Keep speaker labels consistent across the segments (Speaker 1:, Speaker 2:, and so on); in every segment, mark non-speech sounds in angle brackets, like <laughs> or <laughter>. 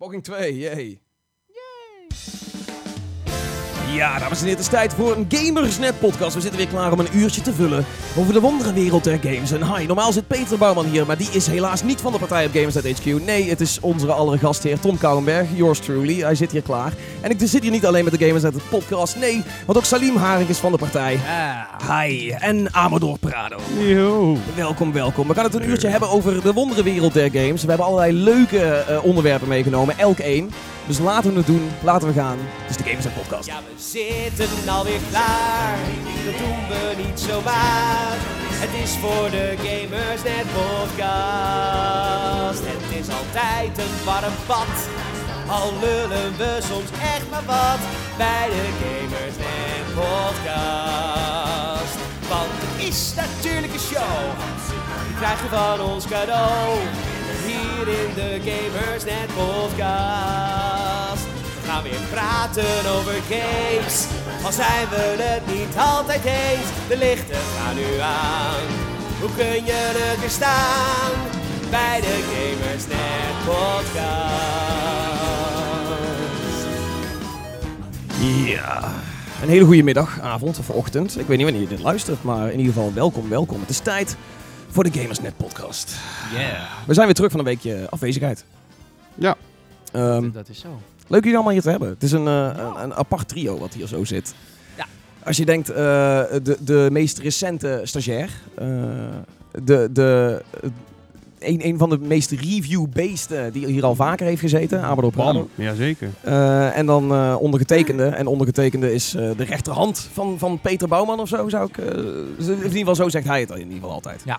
Speaker 1: Poging 2, yay. Ja, dames en heren, het is tijd voor een Gamersnet podcast. We zitten weer klaar om een uurtje te vullen over de wonderenwereld der games. En hi, normaal zit Peter Bouwman hier, maar die is helaas niet van de partij op Gamersnet HQ. Nee, het is onze aller gastheer Tom Kouwenberg, yours truly. Hij zit hier klaar. En ik zit hier niet alleen met de Gamersnet podcast, nee, want ook Salim Haring is van de partij. Hi, en Amador Prado.
Speaker 2: Yo.
Speaker 1: Welkom, welkom. We gaan het een uurtje hebben over de wonderenwereld der games. We hebben allerlei leuke eh, onderwerpen meegenomen, elk één. Dus laten we het doen, laten we gaan. Het is de Gamersnet podcast.
Speaker 3: Ja, we zitten alweer klaar. Dat doen we niet zomaar. Het is voor de Gamersnet podcast. Het is altijd een warm bad. Al lullen we soms echt maar wat bij de Gamersnet podcast. Want het is natuurlijk een show. Die krijg je van ons cadeau. Hier in de Gamersnet podcast. We gaan weer praten over games. Al zijn we het niet altijd eens. De lichten gaan nu aan. Hoe kun je het weer staan? Bij de Gamersnet podcast.
Speaker 1: Ja. Een hele goede middag, avond of ochtend. Ik weet niet wanneer je dit luistert, maar in ieder geval welkom, welkom. Het is tijd voor de Gamersnet podcast.
Speaker 4: Yeah.
Speaker 1: We zijn weer terug van een weekje afwezigheid.
Speaker 2: Ja.
Speaker 1: Ehm,
Speaker 4: dat is zo.
Speaker 1: Leuk jullie allemaal hier te hebben. Het is een, eh, een, een apart trio wat hier zo zit.
Speaker 4: Ja.
Speaker 1: Als je denkt, eh, de, de meest recente stagiair, eh, de, de, een, een van de meest review-based eh, die hier al vaker heeft gezeten, Prado.
Speaker 2: Bam. Jazeker.
Speaker 1: Eh, en dan eh, ondergetekende. En ondergetekende is eh, de rechterhand van, van Peter Bouwman of zo, zou ik... eh, in ieder geval zo zegt hij het in ieder geval altijd.
Speaker 2: Ja.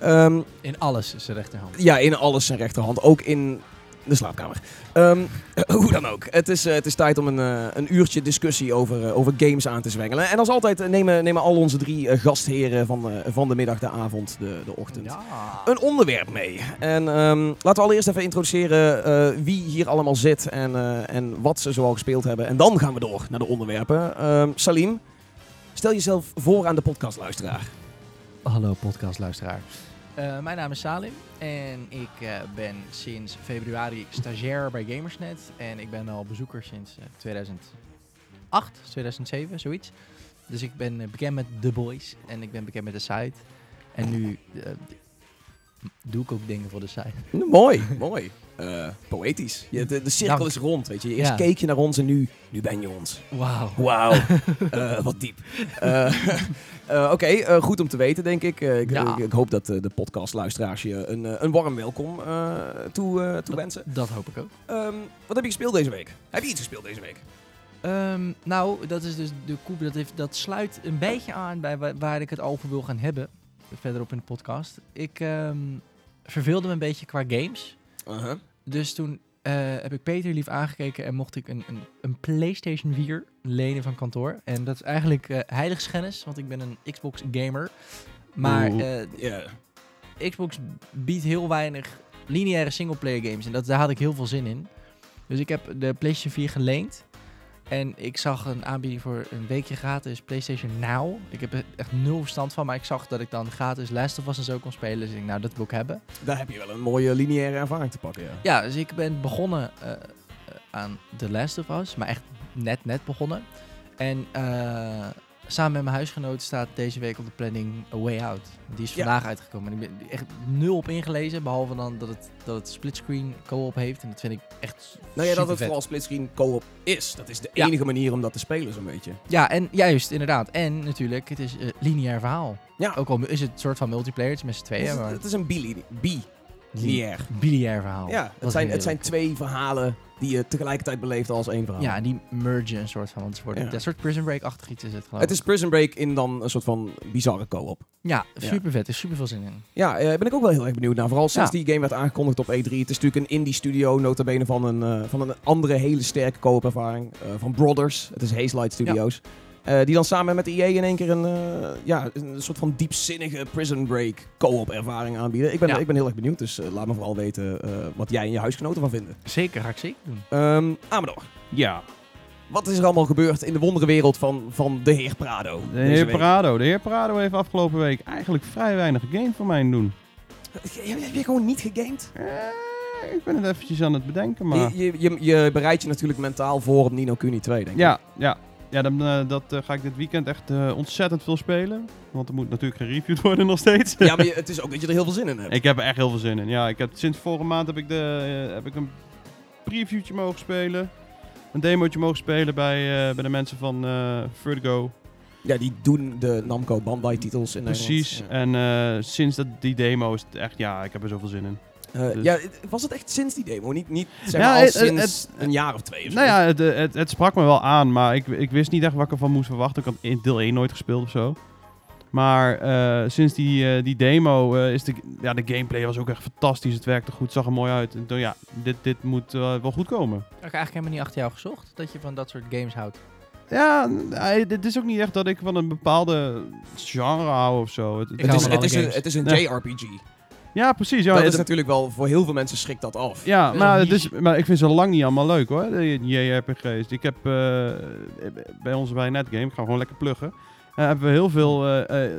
Speaker 1: Ehm,
Speaker 4: In alles is de rechterhand.
Speaker 1: ja, in alles zijn rechterhand. Ook in de slaapkamer. Ehm, hoe dan ook. Het is, eh, het is tijd om een, eh, een uurtje discussie over, eh, over games aan te zwengelen. En als altijd eh, nemen, nemen al onze drie eh, gastheren van, eh, van de middag, de avond, de, de ochtend
Speaker 4: Ja.
Speaker 1: een onderwerp mee. En ehm, laten we allereerst even introduceren eh, wie hier allemaal zit en, eh, en wat ze zoal gespeeld hebben. En dan gaan we door naar de onderwerpen. Ehm, Salim, stel jezelf voor aan de podcastluisteraar.
Speaker 4: Hallo podcastluisteraar. Eh mijn naam is Salim en ik eh, ben sinds februari stagiair bij Gamersnet. En ik ben al bezoeker sinds eh, 2008, 2007, zoiets. Dus ik ben eh, bekend met The Boys en ik ben bekend met de site. En nu eh, doe ik ook dingen voor de site.
Speaker 1: Mooi, mooi. Eh, poëtisch. Je, de, de cirkel
Speaker 4: Dank.
Speaker 1: is rond, weet je. Eerst
Speaker 4: Ja.
Speaker 1: keek je naar ons en nu, nu ben je ons.
Speaker 4: Wauw.
Speaker 1: Wauw, <laughs> Eh, wat diep. Eh, <laughs> Oké, goed om te weten, denk ik. Ik,
Speaker 4: Ja.
Speaker 1: ik, ik hoop dat de podcastluisteraars je een, een warm welkom toe, eh, toewensen.
Speaker 4: Dat hoop ik ook.
Speaker 1: Ehm, wat heb je gespeeld deze week? Heb je iets gespeeld deze week?
Speaker 4: Ehm, nou, dat is dus de koep. Dat, heeft, dat sluit een beetje aan bij wa- waar ik het over wil gaan hebben. Verderop in de podcast. Ik ehm, verveelde me een beetje qua games.
Speaker 1: Uh-huh.
Speaker 4: Dus toen eh, heb ik Peter lief aangekeken en mocht ik een, een, een PlayStation 4 lenen van kantoor. En dat is eigenlijk eh heiligschennis, want ik ben een Xbox gamer. Maar eh. Xbox biedt heel weinig lineaire singleplayer games. En dat, daar had ik heel veel zin in. Dus ik heb de PlayStation 4 geleend. En ik zag een aanbieding voor een weekje gratis PlayStation Now. Ik heb er echt nul verstand van. Maar ik zag dat ik dan gratis Last of Us en zo kon spelen. Dus ik denk, nou, dat wil ik hebben.
Speaker 1: Daar heb je wel een mooie lineaire ervaring te pakken, ja.
Speaker 4: Ja, dus ik ben begonnen eh, aan The Last of Us. Maar echt net, net begonnen. En eh, samen met mijn huisgenoot staat deze week op de planning A Way Out. Die is
Speaker 1: Ja.
Speaker 4: vandaag uitgekomen. En ik ben echt nul op ingelezen. Behalve dan dat het, dat het splitscreen co-op heeft. En dat vind ik echt
Speaker 1: Nou ja, dat het vooral splitscreen co-op is. Dat is de
Speaker 4: Ja.
Speaker 1: enige manier om dat te spelen, zo'n beetje.
Speaker 4: Ja, en juist, inderdaad. En natuurlijk, het is een lineair verhaal.
Speaker 1: Ja.
Speaker 4: Ook al is het een soort van multiplayer, het is met z'n
Speaker 1: Het
Speaker 4: tweeën.
Speaker 1: is,
Speaker 4: Maar
Speaker 1: het is een bili- bi-lineair.
Speaker 4: biliair verhaal.
Speaker 1: Ja, het zijn, het zijn twee verhalen die je tegelijkertijd beleeft als één verhaal.
Speaker 4: Ja, en die mergen een soort van. Want het wordt
Speaker 1: Ja.
Speaker 4: een soort Prison Break-achtig iets is het geloof
Speaker 1: Het is Prison Break in dan een soort van bizarre co-op.
Speaker 4: Ja,
Speaker 1: Ja.
Speaker 4: super vet. Er is super veel zin in.
Speaker 1: Ja, eh, ben ik ook wel heel erg benieuwd naar. Vooral sinds
Speaker 4: Ja.
Speaker 1: die game werd aangekondigd op E3. Het is natuurlijk een indie studio, nota bene van een, eh, van een andere hele sterke co-op ervaring. eh, van Brothers, het is Hazelight Studios. Eh, die dan samen met EA in één keer een, eh, ja, een soort van diepzinnige Prison Break co-op ervaring aanbieden. Ik ben,
Speaker 4: Ja.
Speaker 1: ik ben heel erg benieuwd, dus eh, laat me vooral weten eh, wat jij en je huisgenoten van vinden.
Speaker 4: Zeker, ga ik zeker doen.
Speaker 1: Ehm Amador,
Speaker 2: Ja.
Speaker 1: wat is er allemaal gebeurd in de wonderenwereld van, van de heer Prado?
Speaker 2: De heer? Prado. De heer Prado heeft afgelopen week eigenlijk vrij weinig game voor mij doen.
Speaker 1: Heb je gewoon niet gegamed?
Speaker 2: Eh, ik ben het eventjes aan het bedenken, maar...
Speaker 1: Je, je, je, je bereidt je natuurlijk mentaal voor op Nino Kuni 2, denk ik.
Speaker 2: Ja, ja. Ja, dan, eh, dat eh, ga ik dit weekend echt eh, ontzettend veel spelen. Want er moet natuurlijk gereviewd <laughs> worden nog steeds.
Speaker 1: Ja, maar je- het is ook dat je er heel veel zin in hebt.
Speaker 2: ik heb er echt heel veel zin in. Ja, ik heb, sinds vorige maand heb ik, de, heb ik een previewtje mogen spelen. Een demootje mogen spelen bij, bij de mensen van Vertigo.
Speaker 1: Ja, die doen de Namco Bandai titels in
Speaker 2: Precies.
Speaker 1: Nederland.
Speaker 2: En sinds dat, die demo is het echt, ja, ik heb er zoveel zin in.
Speaker 1: Ja. Eh,
Speaker 2: dus-
Speaker 1: ja, was het echt sinds die demo? Niet, niet zeg
Speaker 2: Ja,
Speaker 1: maar al
Speaker 2: het-
Speaker 1: sinds
Speaker 2: het-
Speaker 1: een jaar of twee of zo?
Speaker 2: Nou ja, het, het, het sprak me wel aan, maar ik, ik wist niet echt wat ik ervan moest verwachten. Ik had in deel 1 nooit gespeeld of zo. Maar eh, sinds die, eh, die demo eh, is de, ja, de gameplay was ook echt fantastisch. Het werkte goed, zag er mooi uit. En toen, ja, dit, dit moet wel goed komen.
Speaker 4: Heb ik eigenlijk helemaal niet achter jou gezocht dat je van dat soort games houdt.
Speaker 2: Ja, het is ook niet echt dat ik van een bepaalde genre hou of zo. Het,
Speaker 1: is, het, is een, het is een
Speaker 2: Ja.
Speaker 1: JRPG.
Speaker 2: Ja, precies. Ja,
Speaker 1: dat is natuurlijk wel, voor heel veel mensen schrikt dat af.
Speaker 2: Ja, maar,
Speaker 4: niche.
Speaker 2: maar ik vind ze lang niet allemaal leuk hoor, de JRPG's. Ik heb eh, bij ons bij Netgame, ik ga gewoon lekker pluggen, eh, hebben we heel veel eh, eh,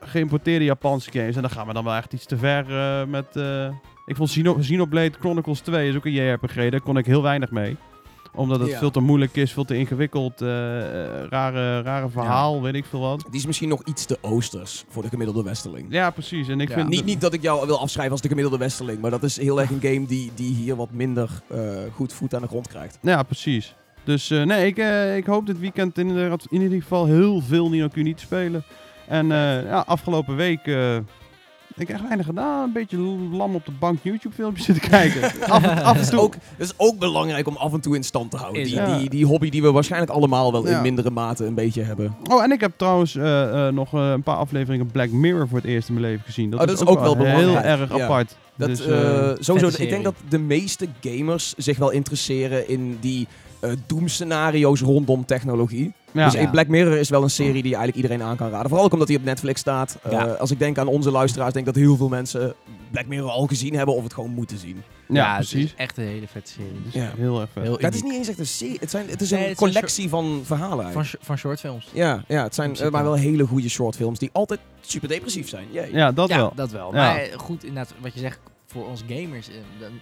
Speaker 2: geïmporteerde Japanse games. En dan gaan we dan wel echt iets te ver eh, met... eh, ik vond Xeno- Xenoblade Chronicles 2 is ook een JRPG, daar kon ik heel weinig mee. Omdat het
Speaker 1: Ja.
Speaker 2: veel te moeilijk is, veel te ingewikkeld, eh, eh, rare, rare verhaal, weet ik veel wat.
Speaker 1: Die is misschien nog iets te oosters voor de gemiddelde westerling.
Speaker 2: Ja, precies. En ik
Speaker 4: Ja.
Speaker 2: vind...
Speaker 1: Niet, niet dat ik jou wil afschrijven als de gemiddelde westerling, maar dat is heel erg een game die, die hier wat minder eh, goed voet aan de grond krijgt.
Speaker 2: Ja, precies. Dus nee, ik, ik hoop dit weekend in, ieder- in ieder geval heel veel Nino Kuni te spelen. En ja, afgelopen week ik heb echt weinig gedaan. Een beetje lam op de bank YouTube filmpjes zitten kijken. <laughs> af, en- af
Speaker 1: Dat
Speaker 2: en
Speaker 1: is,
Speaker 2: toe.
Speaker 1: ook, dat is ook belangrijk om af en toe in stand te houden. Die, die, die hobby die we waarschijnlijk allemaal wel in mindere mate een beetje hebben.
Speaker 2: Oh, en ik heb trouwens eh, eh, nog eh, een paar afleveringen Black Mirror voor het eerst in mijn leven gezien. Dat,
Speaker 1: Oh, dat is ook wel
Speaker 2: heel
Speaker 1: belangrijk.
Speaker 2: erg
Speaker 1: Ja.
Speaker 2: apart.
Speaker 1: Dat,
Speaker 2: dus,
Speaker 1: sowieso, ik denk dat de meeste gamers zich wel interesseren in die eh doemscenario's rondom technologie.
Speaker 2: ja.
Speaker 1: Dus
Speaker 4: Ja.
Speaker 1: Black Mirror is wel een serie die je eigenlijk iedereen aan kan raden. Vooral ook omdat hij op Netflix staat. Eh,
Speaker 4: Ja.
Speaker 1: als ik denk aan onze luisteraars, denk ik dat heel veel mensen Black Mirror al gezien hebben of het gewoon moeten zien.
Speaker 2: ja,
Speaker 4: het is
Speaker 2: precies.
Speaker 4: echt een hele vette serie.
Speaker 2: Dus
Speaker 1: Ja.
Speaker 2: Heel erg vet.
Speaker 1: Het is niet eens echt een serie. Het, zijn, het is
Speaker 4: Nee,
Speaker 1: een
Speaker 4: het
Speaker 1: collectie van verhalen
Speaker 4: Van,
Speaker 1: eigenlijk.
Speaker 4: van shortfilms.
Speaker 1: Ja, ja, het zijn eh, maar wel hele goede shortfilms die altijd super depressief zijn. Jee.
Speaker 2: Ja, dat
Speaker 4: ja,
Speaker 2: wel.
Speaker 4: dat wel.
Speaker 2: Ja.
Speaker 4: Maar goed, inderdaad, wat je zegt, voor ons gamers,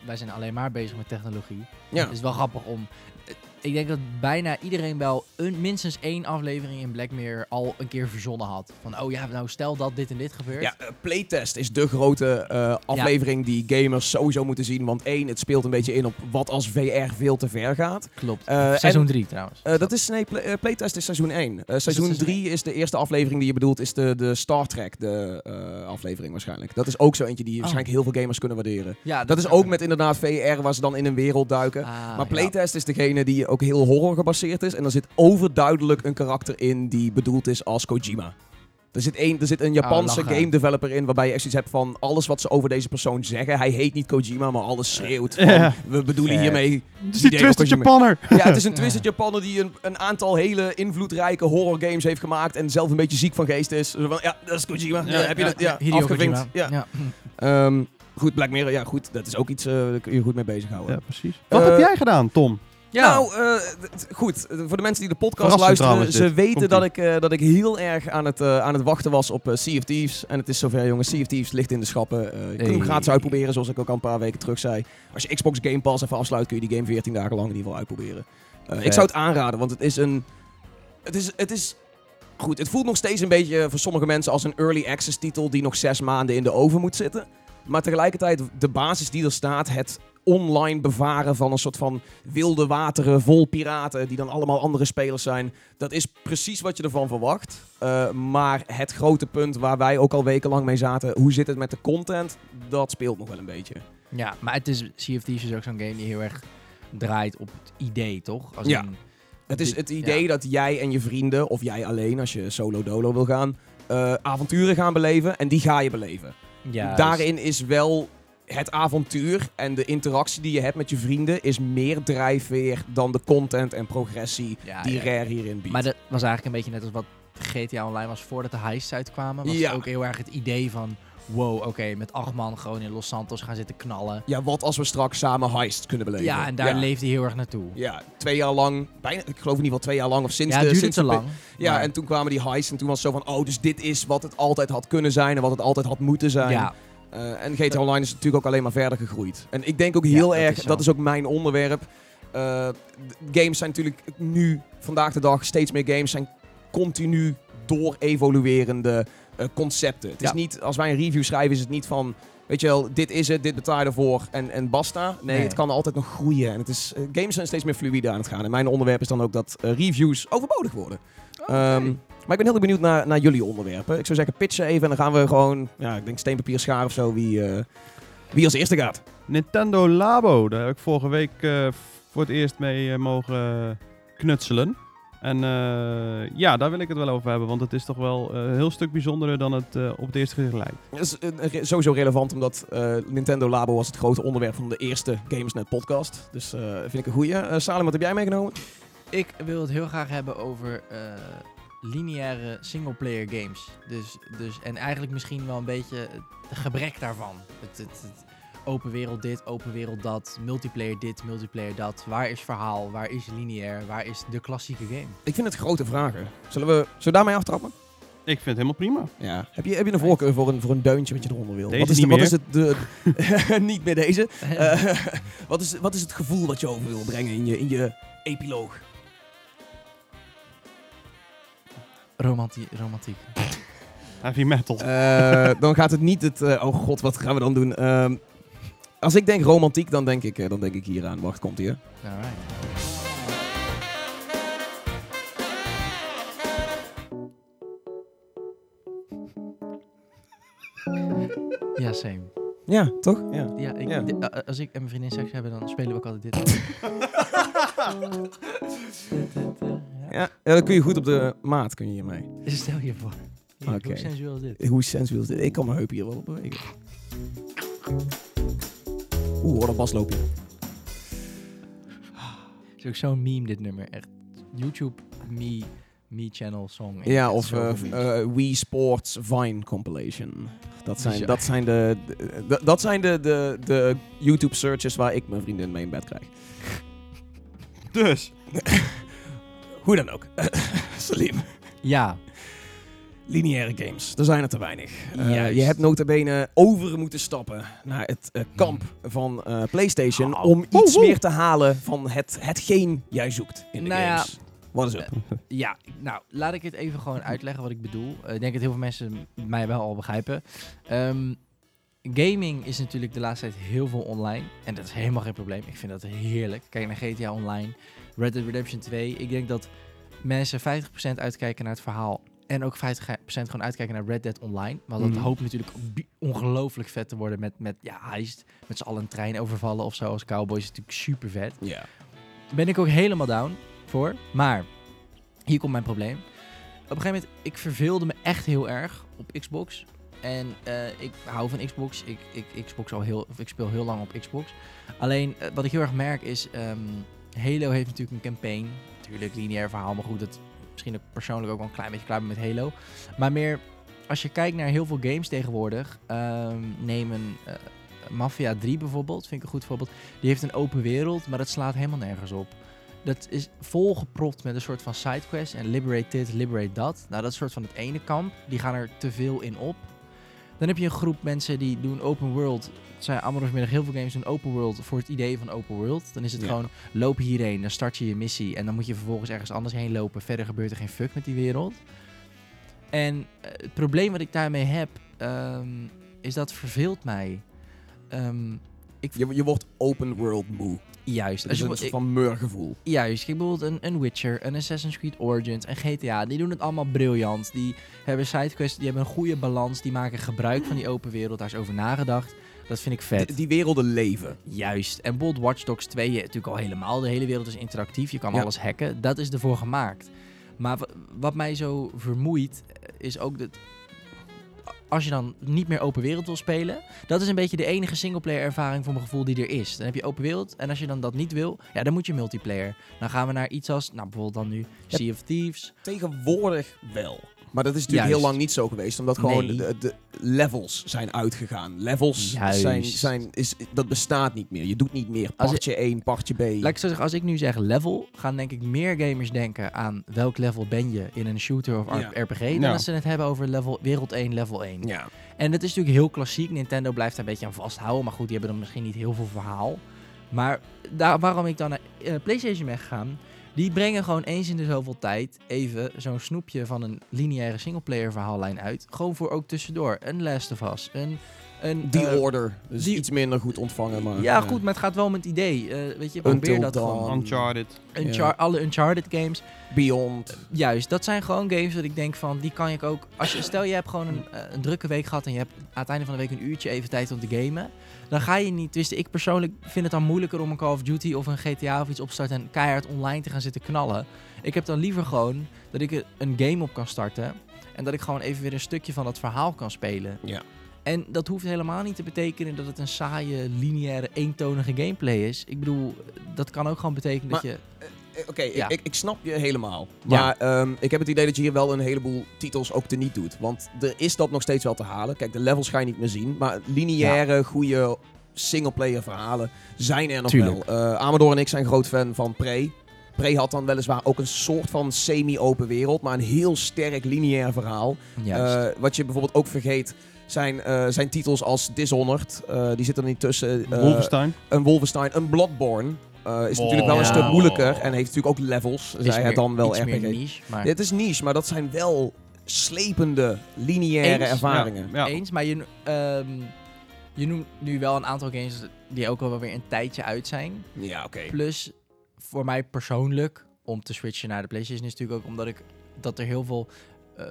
Speaker 4: wij zijn alleen maar bezig met technologie.
Speaker 1: Ja.
Speaker 4: Het is wel grappig om... Ik denk dat bijna iedereen wel een, minstens één aflevering in Black Mirror al een keer verzonnen had. Van, oh ja, nou stel dat dit en dit gebeurt.
Speaker 1: Ja, eh, Playtest is de grote eh, aflevering die gamers sowieso moeten zien. Want één, het speelt een beetje in op wat als VR veel te ver gaat.
Speaker 4: Klopt.
Speaker 1: Eh,
Speaker 4: Seizoen
Speaker 1: en-
Speaker 4: 3 trouwens.
Speaker 1: Eh, dat is, nee, Play- Playtest is seizoen 1. Eh, seizoen
Speaker 4: seizoen
Speaker 1: 3 is de eerste aflevering die je bedoelt, is de, de Star Trek de, eh, aflevering waarschijnlijk. Dat is ook zo eentje die waarschijnlijk heel veel gamers kunnen waarderen.
Speaker 4: ja,
Speaker 1: Dat is ook met inderdaad VR, waar ze dan in een wereld duiken.
Speaker 4: Ah,
Speaker 1: maar Playtest is degene die ook heel horror gebaseerd is. En er zit overduidelijk een karakter in die bedoeld is als Kojima. Er zit, een, er zit een Japanse
Speaker 4: lachen.
Speaker 1: game developer in waarbij je echt zoiets hebt van alles wat ze over deze persoon zeggen. Hij heet niet Kojima, maar alles schreeuwt van we bedoelen hiermee...
Speaker 2: Het is die Twisted. Japanner.
Speaker 1: Ja, het is een <laughs> Twisted Japaner die een, een aantal hele invloedrijke horror games heeft gemaakt en zelf een beetje ziek van geest is. Van, ja, dat is Kojima. Ja, heb je dat? Ja, afgevinkt. Ja.
Speaker 4: Ja.
Speaker 1: Ehm, goed, Black Mirror, ja goed, dat is ook iets, eh daar kun je goed mee bezighouden.
Speaker 2: Ja, precies. Wat
Speaker 1: Eh,
Speaker 2: heb jij gedaan, Tom?
Speaker 4: Ja.
Speaker 1: Nou, eh, goed. eh, Voor de mensen die de podcast
Speaker 2: Verrassend
Speaker 1: luisteren, ze
Speaker 2: dit.
Speaker 1: weten dat ik, eh, dat ik heel erg aan het, eh, aan het wachten was op eh, Sea of Thieves. En het is zover, jongens. Sea of Thieves ligt in de schappen. Eh, je kunt hem
Speaker 4: Hey.
Speaker 1: gratis uitproberen, zoals ik ook al een paar weken terug zei. Als je Xbox Game Pass even afsluit, kun je die game 14 dagen lang in ieder geval uitproberen. Eh, ik zou het aanraden, want het is een... Het is, het is... Goed, het voelt nog steeds een beetje voor sommige mensen als een early access titel die nog zes maanden in de oven moet zitten. Maar tegelijkertijd, de basis die er staat, het online bevaren van een soort van wilde wateren vol piraten, die dan allemaal andere spelers zijn, dat is precies wat je ervan verwacht. Eh, maar het grote punt waar wij ook al wekenlang mee zaten, hoe zit het met de content, dat speelt nog wel een beetje.
Speaker 4: ja, maar het is, Sea of Thieves is ook zo'n game die heel erg draait op het idee, toch? Als
Speaker 1: Ja.
Speaker 4: in-
Speaker 1: Het is het idee
Speaker 4: ja.
Speaker 1: dat jij en je vrienden, of jij alleen als je solo dolo wil gaan, eh, avonturen gaan beleven en die ga je beleven.
Speaker 4: Dus-
Speaker 1: Daarin is wel het avontuur en de interactie die je hebt met je vrienden is meer drijfveer dan de content en progressie
Speaker 4: Ja,
Speaker 1: die
Speaker 4: ja.
Speaker 1: Rare hierin biedt.
Speaker 4: Maar dat was eigenlijk een beetje net als wat GTA Online was voordat de heists uitkwamen. Was
Speaker 1: Ja.
Speaker 4: het ook heel erg het idee van... Wow, oké, met acht man gewoon in Los Santos gaan zitten knallen.
Speaker 1: Ja, wat als we straks samen heist kunnen beleven?
Speaker 4: Ja, en daar
Speaker 1: ja.
Speaker 4: leeft hij heel erg naartoe.
Speaker 1: Ja, twee jaar lang, bijna, ik geloof in ieder geval twee jaar lang, of sinds
Speaker 4: Ja,
Speaker 1: de... sinds
Speaker 4: te lang.
Speaker 1: Ja,
Speaker 4: maar-
Speaker 1: en toen kwamen die heists en toen was het zo van, oh, dus dit is wat het altijd had kunnen zijn en wat het altijd had moeten zijn.
Speaker 4: Ja,
Speaker 1: Eh, en GTA Online is natuurlijk ook alleen maar verder gegroeid. En ik denk ook heel erg,
Speaker 4: is
Speaker 1: dat is ook mijn onderwerp. Eh, games zijn natuurlijk nu, vandaag de dag, steeds meer games zijn continu door evoluerende concepten. Het is
Speaker 4: Ja.
Speaker 1: niet, als wij een review schrijven, is het niet van, weet je wel, dit is het, dit betaal je ervoor en, en basta. Nee,
Speaker 4: Nee.
Speaker 1: het kan altijd nog groeien. En het is, eh, games zijn steeds meer fluïde aan het gaan. En mijn onderwerp is dan ook dat eh, reviews overbodig worden. Ehm, maar ik ben heel erg benieuwd naar, naar jullie onderwerpen. Ik zou zeggen, pitchen even en dan gaan we gewoon, ja, ik denk steen, papier, schaar of zo, wie, eh, wie als eerste gaat.
Speaker 2: Nintendo Labo, daar heb ik vorige week eh, voor het eerst mee eh, mogen knutselen. En eh, ja, daar wil ik het wel over hebben, want het is toch wel eh, een heel stuk bijzonderer dan het eh, op het eerste gezicht lijkt.
Speaker 1: Dat is re- sowieso relevant, omdat eh, Nintendo Labo was het grote onderwerp van de eerste Gamersnet podcast. Dus eh, vind ik een goeie. Salem, wat heb jij meegenomen?
Speaker 4: Ik wil het heel graag hebben over eh, lineaire singleplayer games. Dus, dus, en eigenlijk misschien wel een beetje het gebrek daarvan. Het, het, het open wereld dit, open wereld dat, multiplayer dit, multiplayer dat. Waar is verhaal, waar is lineair, waar is de klassieke game?
Speaker 1: Ik vind het grote vragen. Zullen we, zullen we daarmee aftrappen?
Speaker 2: Ik vind het helemaal prima.
Speaker 1: Ja. Heb je, heb je een voorkeur voor een, voor een deuntje wat je eronder wil?
Speaker 2: Deze
Speaker 1: wat is
Speaker 2: niet
Speaker 1: de, wat
Speaker 2: meer.
Speaker 1: is het de, <laughs> niet meer deze. <laughs> Eh, <laughs> wat, is, wat is het gevoel wat je over wil brengen in je, in je epiloog?
Speaker 4: Romantie, romantiek.
Speaker 2: Heavy metal.
Speaker 1: Eh, dan gaat het niet het... eh, oh god, wat gaan we dan doen? Als ik denk romantiek, dan denk ik, eh, dan denk ik hier aan. Wacht, komt hier.
Speaker 4: Alright. Ja, same.
Speaker 1: Ja, toch? Ja.
Speaker 4: Ja, ik,
Speaker 1: Ja.
Speaker 4: a- als ik en mijn vriendin seks hebben, dan spelen we ook altijd dit. <laughs> Eh, ja.
Speaker 1: Dan kun je goed op de maat kun je hiermee.
Speaker 4: Stel je voor. Hoe sensueel is dit?
Speaker 1: Hoe sensueel is dit? Ik kan mijn heup hier wel op bewegen. Oeh, wat een basloopje.
Speaker 4: Het is ook zo'n meme, dit nummer. Echt. YouTube me, me channel song.
Speaker 1: Ja, of eh, eh, Wii Sports Vine Compilation. Dat zijn, dat zijn, de, de- de- dat zijn de, de, de YouTube searches waar ik mijn vriendin mee in bed krijg.
Speaker 2: Dus, <laughs>
Speaker 1: Hoe dan ook. <laughs> Salim.
Speaker 4: ja,
Speaker 1: Lineaire games, er zijn er te weinig. Eh, je hebt notabene over moeten stappen naar het eh, kamp van eh, PlayStation
Speaker 4: Oh.
Speaker 1: om iets meer te halen van het, hetgeen jij zoekt in de
Speaker 4: Nou ja,
Speaker 1: games. Wat is het?
Speaker 4: Ja, nou, laat ik het even gewoon uitleggen wat ik bedoel. Ik denk dat heel veel mensen mij wel al begrijpen. Ehm, gaming is natuurlijk de laatste tijd heel veel online. En dat is helemaal geen probleem. Ik vind dat heerlijk. Kijk naar GTA Online, Red Dead Redemption 2. Ik denk dat mensen 50% uitkijken naar het verhaal. En ook 50% gewoon uitkijken naar Red Dead Online. Want dat
Speaker 1: Mhm.
Speaker 4: hoopt natuurlijk ongelooflijk vet te worden met, met ja, heist. Met z'n allen een trein overvallen of zo als cowboys. is natuurlijk super vet
Speaker 1: Ja.
Speaker 4: ben ik ook helemaal down voor. Maar hier komt mijn probleem. Op een gegeven moment, ik verveelde me echt heel erg op Xbox. En eh, ik hou van Xbox. Ik, ik, Xbox al heel, of ik speel heel lang op Xbox. Alleen, eh, wat ik heel erg merk is... ehm, Halo heeft natuurlijk een campaign. Natuurlijk, lineair verhaal. Maar goed, dat misschien persoonlijk ook wel een klein beetje klaar met Halo. Maar meer, als je kijkt naar heel veel games tegenwoordig... ehm, neem een eh, Mafia 3 bijvoorbeeld, vind ik een goed voorbeeld. Die heeft een open wereld, maar dat slaat helemaal nergens op. Dat is volgepropt met een soort van sidequest en liberate dit, liberate dat. Nou, dat is soort van het ene kamp. Die gaan er te veel in op. Dan heb je een groep mensen die doen open world. Het zijn allemaal vanmiddag heel veel games doen open world voor het idee van open world. Dan is het
Speaker 1: Ja.
Speaker 4: gewoon loop hierheen, dan start je je missie en dan moet je vervolgens ergens anders heen lopen. Verder gebeurt er geen fuck met die wereld. En eh, het probleem wat ik daarmee heb, ehm, is dat verveelt mij. Ehm, ik,
Speaker 1: Je, je wordt open world moe.
Speaker 4: Juist. Je,
Speaker 1: een soort van murgevoel.
Speaker 4: Juist, kijk bijvoorbeeld een, een Witcher, een Assassin's Creed Origins, een GTA. Die doen het allemaal briljant. Die hebben sidequests, die hebben een goede balans. Die maken gebruik van die open wereld. Daar is over nagedacht. Dat vind ik vet.
Speaker 1: Die, die werelden leven.
Speaker 4: Juist. En bijvoorbeeld Watch Dogs 2, je, natuurlijk al helemaal. De hele wereld is interactief. Je kan
Speaker 1: Ja.
Speaker 4: alles hacken. Dat is ervoor gemaakt. Maar wa- wat mij zo vermoeit, eh, is ook dat... Als je dan niet meer open wereld wil spelen, dat is een beetje de enige singleplayer ervaring voor mijn gevoel die er is. Dan heb je open wereld en als je dan dat niet wil, ja, dan moet je multiplayer. Dan gaan we naar iets als, nou bijvoorbeeld dan nu Sea of Thieves.
Speaker 1: Tegenwoordig wel. Maar dat is natuurlijk
Speaker 4: Juist.
Speaker 1: heel lang niet zo geweest, omdat gewoon
Speaker 4: Nee.
Speaker 1: de, de levels zijn uitgegaan. Levels
Speaker 4: Juist.
Speaker 1: zijn, zijn is, dat bestaat niet meer. Je doet niet meer partje 1, partje B.
Speaker 4: Laat ik zo zeggen, als ik nu zeg level, gaan denk ik meer gamers denken aan welk level ben je in een shooter of
Speaker 1: Ja.
Speaker 4: RPG, dan
Speaker 2: Ja.
Speaker 4: als ze het hebben over level, wereld 1, level 1.
Speaker 1: ja.
Speaker 4: En dat is natuurlijk heel klassiek. Nintendo blijft daar een beetje aan vasthouden. Maar goed, die hebben dan misschien niet heel veel verhaal. Maar daar, waarom ik dan naar eh, PlayStation ben gegaan. Die brengen gewoon eens in de zoveel tijd even zo'n snoepje van een lineaire singleplayer verhaallijn uit. Gewoon voor ook tussendoor. Een Last of Us. Een, een,
Speaker 1: Die
Speaker 4: eh,
Speaker 1: Order. Dus
Speaker 4: die-
Speaker 1: iets minder goed ontvangen. Maar,
Speaker 4: Ja,
Speaker 1: eh,
Speaker 4: goed, maar het gaat wel om het idee. Eh, weet je, probeer
Speaker 1: Until
Speaker 4: dat
Speaker 1: Dawn.
Speaker 4: gewoon.
Speaker 2: Uncharted.
Speaker 4: Unchar- Alle Uncharted games.
Speaker 1: Beyond.
Speaker 4: Juist, dat zijn gewoon games dat ik denk van, die kan ik ook... Als je, stel je hebt gewoon een, een drukke week gehad en je hebt aan het einde van de week een uurtje even tijd om te gamen. Dan ga je niet, dus ik persoonlijk vind het dan moeilijker om een Call of Duty of een GTA of iets op te starten en keihard online te gaan zitten knallen. Ik heb dan liever gewoon dat ik een game op kan starten en dat ik gewoon even weer een stukje van dat verhaal kan spelen.
Speaker 1: Ja.
Speaker 4: En dat hoeft helemaal niet te betekenen dat het een saaie, lineaire, eentonige gameplay is. Ik bedoel, dat kan ook gewoon betekenen dat je...
Speaker 1: Eh, Oké,
Speaker 4: Ja.
Speaker 1: ik, ik, snap je helemaal.
Speaker 4: Ja.
Speaker 1: Maar ehm, ik heb het idee dat je hier wel een heleboel titels ook teniet doet. Want er is dat nog steeds wel te halen. Kijk, de levels ga je niet meer zien. Maar lineaire, goede singleplayer verhalen zijn er nog
Speaker 4: Tuurlijk.
Speaker 1: wel. Eh Amador en ik zijn groot fan van Prey. Prey had dan weliswaar ook een soort van semi-open wereld. Maar een heel sterk lineair verhaal. Eh, wat je bijvoorbeeld ook vergeet... Zijn, eh, zijn titels als Dishonored. eh, die zitten er niet tussen. Eh,
Speaker 2: Wolfenstein.
Speaker 1: een Wolfenstein, een Bloodborne. eh, is
Speaker 2: Oh.
Speaker 1: natuurlijk wel een
Speaker 4: Ja.
Speaker 1: stuk moeilijker en heeft natuurlijk ook levels.
Speaker 4: is
Speaker 1: Zij het dan wel
Speaker 4: iets
Speaker 1: RPG.
Speaker 4: meer niche, maar...
Speaker 1: Dit is niche, maar dat zijn wel slepende, lineaire
Speaker 4: Eens,
Speaker 1: ervaringen.
Speaker 2: Ja.
Speaker 4: Eens, maar je, ehm, je noemt nu wel een aantal games die ook wel weer een tijdje uit zijn.
Speaker 1: Ja, oké.
Speaker 4: Plus, voor mij persoonlijk, om te switchen naar de PlayStation, is natuurlijk ook omdat ik dat er heel veel eh,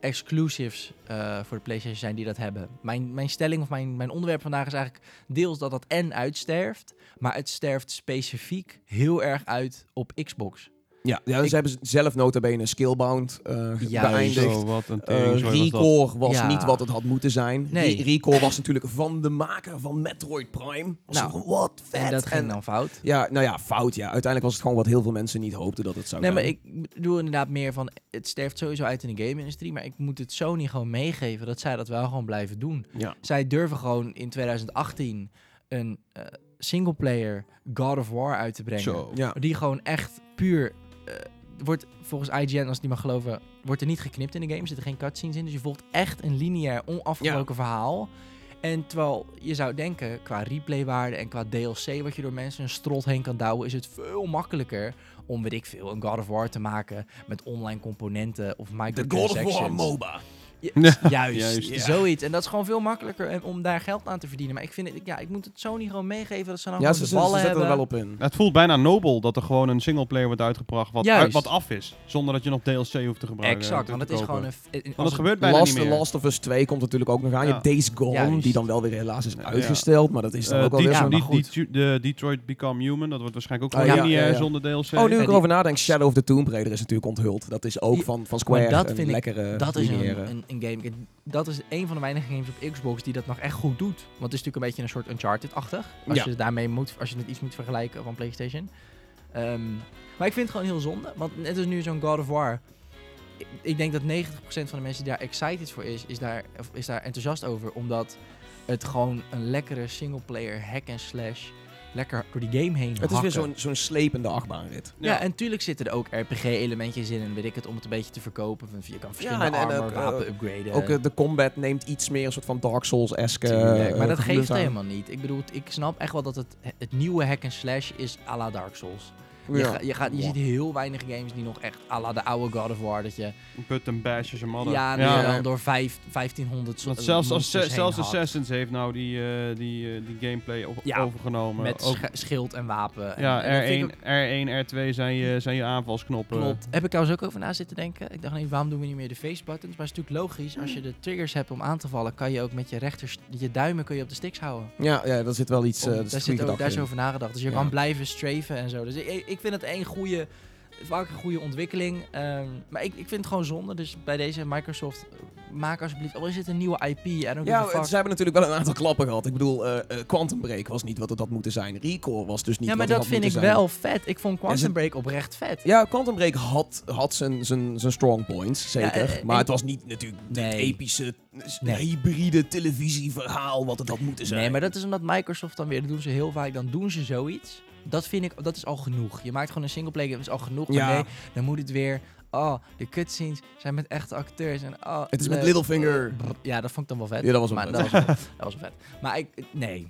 Speaker 4: exclusives eh, voor de PlayStation zijn die dat hebben. Mijn, mijn stelling of mijn, mijn onderwerp vandaag is eigenlijk deels dat dat en uitsterft, maar het sterft specifiek heel erg uit op Xbox.
Speaker 1: Ja, ja dus
Speaker 4: Ik-
Speaker 1: ze hebben zelf nota bene Skillbound eh
Speaker 4: Juist.
Speaker 1: beëindigd.
Speaker 2: Zo, wat een
Speaker 1: Eh,
Speaker 2: teringzooi was dat.
Speaker 1: Recore was
Speaker 4: Ja.
Speaker 1: niet wat het had moeten zijn.
Speaker 4: Nee.
Speaker 1: Re- Recore was natuurlijk van de maker van Metroid Prime. Was
Speaker 4: Nou,
Speaker 1: wat vet.
Speaker 4: En dat ging
Speaker 1: En-
Speaker 4: dan fout.
Speaker 1: ja, nou ja, fout ja. Uiteindelijk was het gewoon wat heel veel mensen niet hoopten dat het zou
Speaker 4: Nee, maar
Speaker 1: zijn.
Speaker 4: ik bedoel inderdaad meer van, het sterft sowieso uit in de game-industrie, maar ik moet het Sony gewoon meegeven dat zij dat wel gewoon blijven doen.
Speaker 1: Ja.
Speaker 4: Zij durven gewoon in 2018 een eh singleplayer God of War uit te brengen.
Speaker 2: Zo.
Speaker 1: Ja.
Speaker 4: Die gewoon echt puur, wordt volgens IGN, als ik die mag geloven, wordt er niet geknipt in de game, er zitten geen cutscenes in, dus je volgt echt een lineair, onafgebroken verhaal. En terwijl je zou denken, qua replaywaarde en qua DLC wat je door mensen een strot heen kan douwen, is het veel makkelijker om, weet ik veel, een God of War te maken met online componenten of
Speaker 1: De God
Speaker 4: microtransactions.
Speaker 1: of War MOBA.
Speaker 4: Juist,
Speaker 2: juist.
Speaker 1: Ja.
Speaker 4: zoiets. En dat is gewoon veel makkelijker om daar geld aan te verdienen. Maar ik vind het, ja, ik moet het Sony gewoon meegeven dat ze dan
Speaker 1: Ja,
Speaker 4: gewoon
Speaker 1: ze,
Speaker 4: de
Speaker 1: ze, ze
Speaker 4: ballen
Speaker 1: zetten er
Speaker 4: hebben.
Speaker 1: wel op in.
Speaker 2: Het voelt bijna nobel dat er gewoon een singleplayer wordt uitgebracht wat, uit- wat af is. Zonder dat je nog DLC hoeft te gebruiken.
Speaker 4: Exact,
Speaker 2: te-
Speaker 4: want het is
Speaker 2: kopen.
Speaker 4: gewoon een...
Speaker 2: Want het gebeurt bijna
Speaker 1: Last,
Speaker 2: niet meer.
Speaker 1: Last of Us 2 komt natuurlijk ook nog aan. Je hebt Days Gone,
Speaker 4: Juist.
Speaker 1: die dan wel weer helaas is
Speaker 2: Ja.
Speaker 1: uitgesteld. Maar dat is dan
Speaker 2: Eh,
Speaker 1: ook alweer
Speaker 4: maar
Speaker 2: Die- de Detroit Become Human, dat wordt waarschijnlijk ook
Speaker 1: Oh,
Speaker 2: gewoon
Speaker 1: ja,
Speaker 2: lineair zonder DLC.
Speaker 1: Oh, nu ik erover nadenk, Shadow of the Tomb Raider is natuurlijk onthuld. Dat is ook van, van Square
Speaker 4: dat
Speaker 1: een
Speaker 4: vind ik-
Speaker 1: lekkere
Speaker 4: Dat is een, een, een game. Dat is een van de weinige games op Xbox die dat nog echt goed doet. Want het is natuurlijk een beetje een soort Uncharted-achtig. Als
Speaker 1: Ja.
Speaker 4: je het daarmee moet, als je het iets moet vergelijken van PlayStation. Ehm, maar ik vind het gewoon heel zonde. Want net als nu zo'n God of War. Ik, ik denk dat 90% van de mensen die daar excited voor is, is daar, is daar enthousiast over. Omdat het gewoon een lekkere singleplayer hack and slash lekker door die game heen
Speaker 1: Het is weer zo'n zo'n slepende achtbaanrit.
Speaker 4: Ja, en tuurlijk zitten er ook RPG-elementjes in en weet ik het, om het een beetje te verkopen. Van, je kan verschillende
Speaker 1: en- en
Speaker 4: armor,
Speaker 1: ook,
Speaker 4: wapen
Speaker 1: eh,
Speaker 4: upgraden.
Speaker 1: Ook eh, de combat neemt iets meer een soort van Dark Souls-esque
Speaker 4: Tuurlijk,
Speaker 1: eh,
Speaker 4: maar dat geeft
Speaker 1: aan.
Speaker 4: helemaal niet. Ik bedoel, ik snap echt wel dat het, het nieuwe hack and slash is à la Dark Souls. Je,
Speaker 1: Ja.
Speaker 4: ga- je, gaat, je ziet heel weinig games die nog echt à la de oude God of War, dat je
Speaker 2: Button bashes en madden.
Speaker 4: ja, dan door vijf, 1500
Speaker 2: Want zelfs, als, zelfs. Assassins heeft nou die, eh, die, eh, die gameplay op-
Speaker 4: Ja,
Speaker 2: overgenomen.
Speaker 4: Met sch- schild en wapen. En-
Speaker 2: ja,
Speaker 4: en dat vind ik
Speaker 2: R1, R1, R2 zijn je, zijn je aanvalsknoppen.
Speaker 4: Klopt. Heb ik trouwens ook over na zitten denken. Ik dacht, nee, waarom doen we niet meer de face buttons? Maar het is natuurlijk logisch. Als je de triggers hebt om aan te vallen, kan je ook met je rechter, je duimen kun je op de sticks houden.
Speaker 1: Ja, ja, daar zit wel iets
Speaker 4: Om-
Speaker 1: uh,
Speaker 4: daar, zit ook, daar is over nagedacht. Dus je
Speaker 1: Ja.
Speaker 4: kan blijven strafen en zo. Dus ik, ik vind het één goede vaak een goede ontwikkeling. ehm, maar ik, ik vind het gewoon zonde. Dus bij deze Microsoft, eh, maak alsjeblieft... Al is het een nieuwe IP, en ook
Speaker 1: Ja, ze hebben natuurlijk wel een aantal klappen gehad. Ik bedoel, eh, Quantum Break was niet wat het had moeten zijn. Recore was dus niet
Speaker 4: ja, maar
Speaker 1: wat het
Speaker 4: dat
Speaker 1: had
Speaker 4: vind ik
Speaker 1: moeten zijn.
Speaker 4: wel vet. Ik vond Quantum Break oprecht vet.
Speaker 1: Ja, Quantum Break had, had zijn, zijn, zijn strong points, zeker.
Speaker 4: Ja,
Speaker 1: maar
Speaker 4: en-
Speaker 1: het was niet natuurlijk het
Speaker 4: Nee.
Speaker 1: epische,
Speaker 4: Nee.
Speaker 1: hybride televisieverhaal wat het had moeten zijn.
Speaker 4: Nee, maar dat is omdat Microsoft dan weer, dat doen ze heel vaak, dan doen ze zoiets. Dat vind ik, dat is al genoeg. Je maakt gewoon een singleplayer game, dat is al genoeg. Maar
Speaker 1: Ja.
Speaker 4: nee, dan moet het weer, oh, de cutscenes zijn met echte acteurs. En, oh,
Speaker 1: Het is met. Littlefinger.
Speaker 4: Ja, dat vond ik dan wel vet.
Speaker 1: Ja, dat was wel
Speaker 4: maar,
Speaker 1: vet.
Speaker 4: dat, was, wel- dat was wel vet. Maar ik, nee,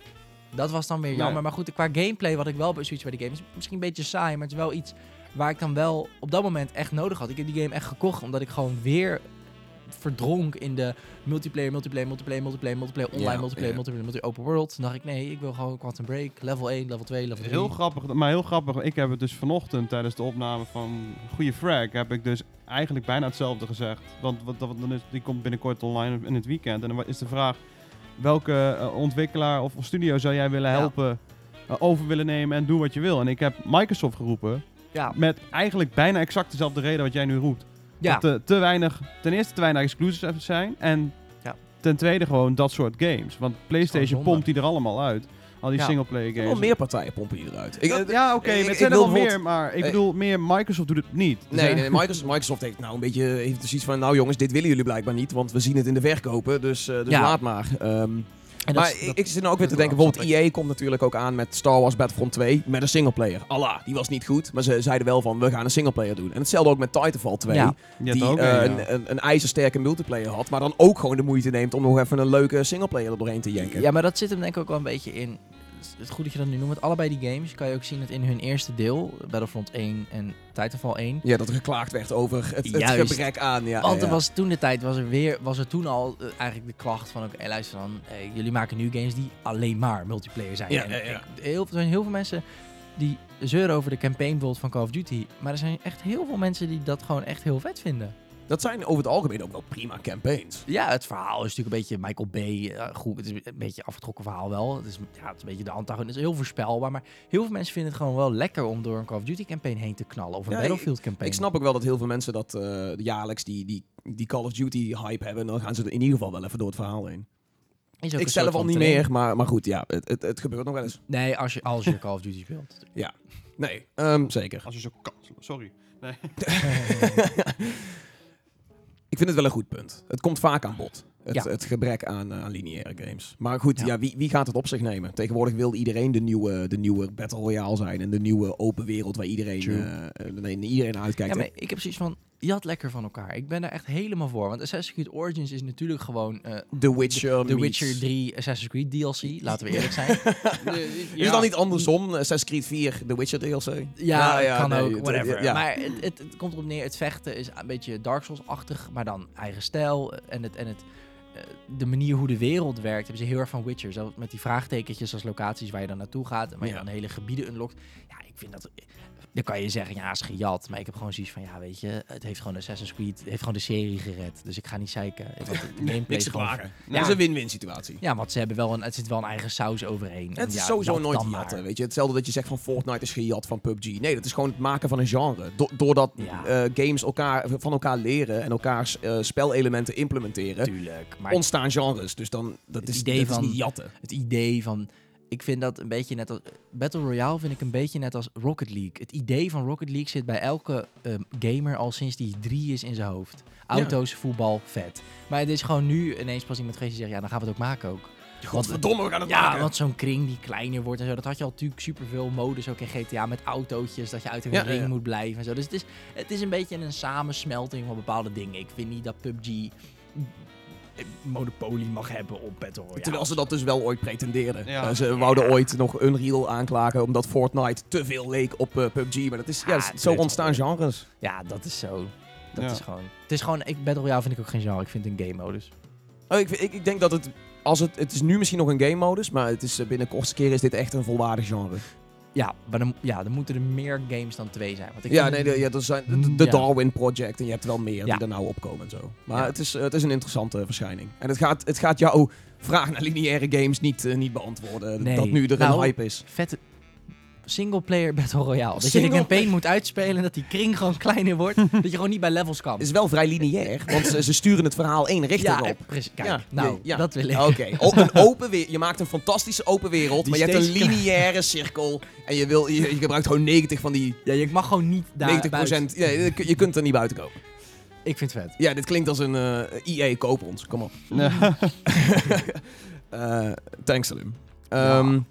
Speaker 4: dat was dan weer
Speaker 1: Nee.
Speaker 4: jammer. Maar goed, qua gameplay wat ik wel bij zoiets bij de game is misschien een beetje saai, maar het is wel iets waar ik dan wel op dat moment echt nodig had. Ik heb die game echt gekocht omdat ik gewoon weer verdronk in de multiplayer, multiplayer, multiplayer, multiplayer, multiplayer, online,
Speaker 1: Ja,
Speaker 4: multiplayer,
Speaker 1: ja.
Speaker 4: multiplayer, multiplayer, open world. Toen dacht ik, nee, ik wil gewoon Quantum Break, level 1, level 2, level 3.
Speaker 2: Heel grappig, maar heel grappig. Ik heb het dus vanochtend tijdens de opname van Goede Frag heb ik dus eigenlijk bijna hetzelfde gezegd. Want wat, wat, dan is, die komt binnenkort online in het weekend. En dan is de vraag welke eh, ontwikkelaar of studio zou jij willen
Speaker 4: Ja.
Speaker 2: helpen, eh, over willen nemen en doe wat je wil. En ik heb Microsoft geroepen
Speaker 4: Ja,
Speaker 2: met eigenlijk bijna exact dezelfde reden wat jij nu roept.
Speaker 4: Ja.
Speaker 2: Dat er te weinig, ten eerste te weinig exclusives zijn en
Speaker 4: Ja.
Speaker 2: ten tweede gewoon dat soort games. Want PlayStation pompt die er allemaal uit. Al die
Speaker 4: Ja.
Speaker 2: singleplayer
Speaker 1: Er
Speaker 2: games.
Speaker 1: wel meer partijen pompen die eruit. Ik,
Speaker 2: Dat-
Speaker 1: eh,
Speaker 2: ja, oké,
Speaker 1: ik
Speaker 2: het zijn er wel meer, maar ik
Speaker 1: eh,
Speaker 2: bedoel, meer Microsoft doet het niet. Dus,
Speaker 1: Nee, nee, Microsoft, Microsoft heeft nou een beetje heeft dus iets van, nou jongens, dit willen jullie blijkbaar niet, want we zien het in de verkopen, dus, eh, dus
Speaker 4: Ja.
Speaker 1: laat maar. Ehm,
Speaker 4: En
Speaker 1: maar ik,
Speaker 4: dat-
Speaker 1: ik zit nou ook weer te denken, bijvoorbeeld EA komt natuurlijk ook aan met Star Wars Battlefront 2 met een singleplayer. Allah, die was niet goed, maar ze zeiden wel van, we gaan een singleplayer doen. En hetzelfde ook met Titanfall 2,
Speaker 4: Ja.
Speaker 2: je
Speaker 1: die
Speaker 2: hebt ook
Speaker 1: eh,
Speaker 2: een,
Speaker 1: een, een ijzersterke multiplayer had, maar dan ook gewoon de moeite neemt om nog even een leuke singleplayer er doorheen te jenken.
Speaker 4: Ja, maar dat zit hem denk ik ook wel een beetje in. Het goed dat je dat nu noemt. Met allebei die games kan je ook zien dat in hun eerste deel, Battlefront 1 en Titanfall 1.
Speaker 1: Ja, dat er geklaagd werd over het, het
Speaker 4: Juist.
Speaker 1: gebrek aan. Ja,
Speaker 4: Want er
Speaker 1: ja.
Speaker 4: was toen de tijd, was er weer, was er toen al eh, eigenlijk de klacht van, oké, luister dan, eh, jullie maken nu games die alleen maar multiplayer zijn.
Speaker 1: Ja,
Speaker 4: En
Speaker 1: ja, ja.
Speaker 4: ik- heel, er zijn heel veel mensen die zeuren over de campaign van Call of Duty. Maar er zijn echt heel veel mensen die dat gewoon echt heel vet vinden.
Speaker 1: Dat zijn over het algemeen ook wel prima campaigns.
Speaker 4: Ja, het verhaal is natuurlijk een beetje Michael Bay. eh, goed, het is een beetje een afgetrokken verhaal wel. Het is, ja, het is een beetje de antagonist. Het is heel voorspelbaar. Maar heel veel mensen vinden het gewoon wel lekker om door een Call of Duty campaign heen te knallen. Of een
Speaker 1: Ja,
Speaker 4: Battlefield campaign.
Speaker 1: Ik snap ook wel dat heel veel mensen dat eh, jaarlijks die, die, die Call of Duty hype hebben. En dan gaan ze er in ieder geval wel even door het verhaal heen.
Speaker 4: Is ook
Speaker 1: Ik zelf al niet meer, maar, maar goed, ja, het, het, het gebeurt nog wel eens.
Speaker 4: Nee, als je, als je <laughs> Call of Duty speelt.
Speaker 1: Nee, ehm, zeker.
Speaker 2: Als je zo kan. Sorry. Nee. <laughs> <laughs>
Speaker 1: Ik vind het wel een goed punt. Het komt vaak aan bod. Het,
Speaker 4: Ja.
Speaker 1: het gebrek aan, eh, aan lineaire games. Maar goed,
Speaker 4: Ja.
Speaker 1: ja. wie, wie gaat het op zich nemen? Tegenwoordig wil iedereen de nieuwe, de nieuwe Battle Royale zijn. En de nieuwe open wereld waar iedereen, eh, eh, nee, iedereen uitkijkt.
Speaker 4: Ja, maar ik heb zoiets van, je had lekker van elkaar. Ik ben daar echt helemaal voor. Want Assassin's Creed Origins is natuurlijk gewoon eh
Speaker 1: The Witcher
Speaker 4: The Witcher 3 Assassin's Creed DLC. Laten we eerlijk zijn. <laughs>
Speaker 1: Is het dan niet andersom? Assassin's Creed 4, The Witcher DLC?
Speaker 4: Ja, kan
Speaker 1: nee,
Speaker 4: ook,
Speaker 1: het-
Speaker 4: whatever.
Speaker 1: ja.
Speaker 4: Maar het, het, het komt erop neer, het vechten is een beetje Dark Souls-achtig, maar dan eigen stijl. En, het, en het, eh, de manier hoe de wereld werkt, hebben ze heel erg van Witcher. Zo met die vraagtekentjes als locaties waar je dan naartoe gaat, en waar
Speaker 1: Ja.
Speaker 4: je dan hele gebieden unlockt. Ja, ik vind dat... Dan kan je zeggen, ja, is gejat. Maar ik heb gewoon zoiets van, ja, weet je, het heeft gewoon Assassin's Creed, het heeft gewoon de serie gered. Dus ik ga niet zeiken. Want de <laughs> gameplay
Speaker 1: Niks te
Speaker 4: gewoon...
Speaker 1: klagen.
Speaker 4: Ja.
Speaker 1: Dat is een win-win situatie.
Speaker 4: Ja, want ze hebben wel een, het zit wel een eigen saus overheen. En
Speaker 1: Het is
Speaker 4: ja,
Speaker 1: sowieso nooit jatten, weet je. Hetzelfde dat je zegt van Fortnite is gejat van PUBG. Nee, dat is gewoon het maken van een genre. Do- doordat
Speaker 4: Ja.
Speaker 1: eh, games elkaar, van elkaar leren en elkaars eh, spelelementen implementeren,
Speaker 4: Tuurlijk. Maar
Speaker 1: ontstaan genres. Dus dan, dat
Speaker 4: Het
Speaker 1: is,
Speaker 4: idee
Speaker 1: dat
Speaker 4: van-
Speaker 1: is niet jatten.
Speaker 4: het idee van. Ik vind dat een beetje net als. Battle Royale vind ik een beetje net als Rocket League. Het idee van Rocket League zit bij elke ehm, gamer al sinds die drie is in zijn hoofd. Auto's, voetbal, vet. Maar het is gewoon nu ineens pas iemand geweest die zegt: ja, dan gaan we het ook maken ook.
Speaker 1: Godverdomme, we gaan het
Speaker 4: Ja,
Speaker 1: maken.
Speaker 4: want zo'n kring die kleiner wordt en zo. Dat had je al natuurlijk superveel modus ook in GTA met autootjes. Dat je uit een
Speaker 1: Ja,
Speaker 4: ring
Speaker 1: ja.
Speaker 4: moet blijven en zo. Dus het is, het is een beetje een samensmelting van bepaalde dingen. Ik vind niet dat PUBG monopolie mag hebben op Battle Royale.
Speaker 1: Terwijl ze dat dus wel ooit pretendeerden.
Speaker 2: Ja.
Speaker 1: Eh, ze wouden ooit nog Unreal aanklagen omdat Fortnite te veel leek op eh, PUBG. Maar dat is, ja,
Speaker 4: Ah,
Speaker 1: zo ontstaan genres.
Speaker 4: Ja, dat is zo. Dat
Speaker 2: Ja.
Speaker 4: is gewoon. Het is gewoon. Ik Battle Royale vind ik ook geen genre. Ik vind het een game modus.
Speaker 1: Oh, ik, ik, ik denk dat het, als het, het is nu misschien nog een game modus, maar het is, eh, binnen kortste keer is dit echt een volwaardig genre.
Speaker 4: Ja, maar dan, ja, dan moeten er meer games dan twee zijn. Want ik
Speaker 1: Ja, nee, de, ja, zijn de, de
Speaker 4: Ja.
Speaker 1: Darwin Project en je hebt wel meer die er nou opkomen en zo. Maar het, is, eh, het is een interessante verschijning. En het gaat, het gaat jouw vraag naar lineaire games niet, eh, niet beantwoorden.
Speaker 4: Nee.
Speaker 1: Dat nu er
Speaker 4: Nou,
Speaker 1: een hype is.
Speaker 4: Singleplayer Battle Royale. Dat je de campaign moet uitspelen en dat die kring gewoon <laughs> kleiner wordt. <laughs> dat je gewoon niet bij levels kan.
Speaker 1: Het is wel vrij lineair, want ze, ze sturen het verhaal één richting
Speaker 4: ja,
Speaker 1: op.
Speaker 4: precies. Kijk,
Speaker 1: Ja,
Speaker 4: nou,
Speaker 1: ja.
Speaker 4: dat wil ik.
Speaker 1: Oké, <laughs> O- een open weer. Je maakt een fantastische open wereld,
Speaker 4: Die
Speaker 1: maar je hebt een lineaire cirkel. En je, wil, je, je gebruikt gewoon 90 van die
Speaker 4: Ja, je mag gewoon niet daar
Speaker 1: 90
Speaker 4: buiten.
Speaker 1: Ja, je kun- je kunt er niet buiten komen.
Speaker 4: Ik vind het vet.
Speaker 1: Ja, dit klinkt als een eh EA koop ons. Kom op. Eh thanks, Salim. Ehm zullen,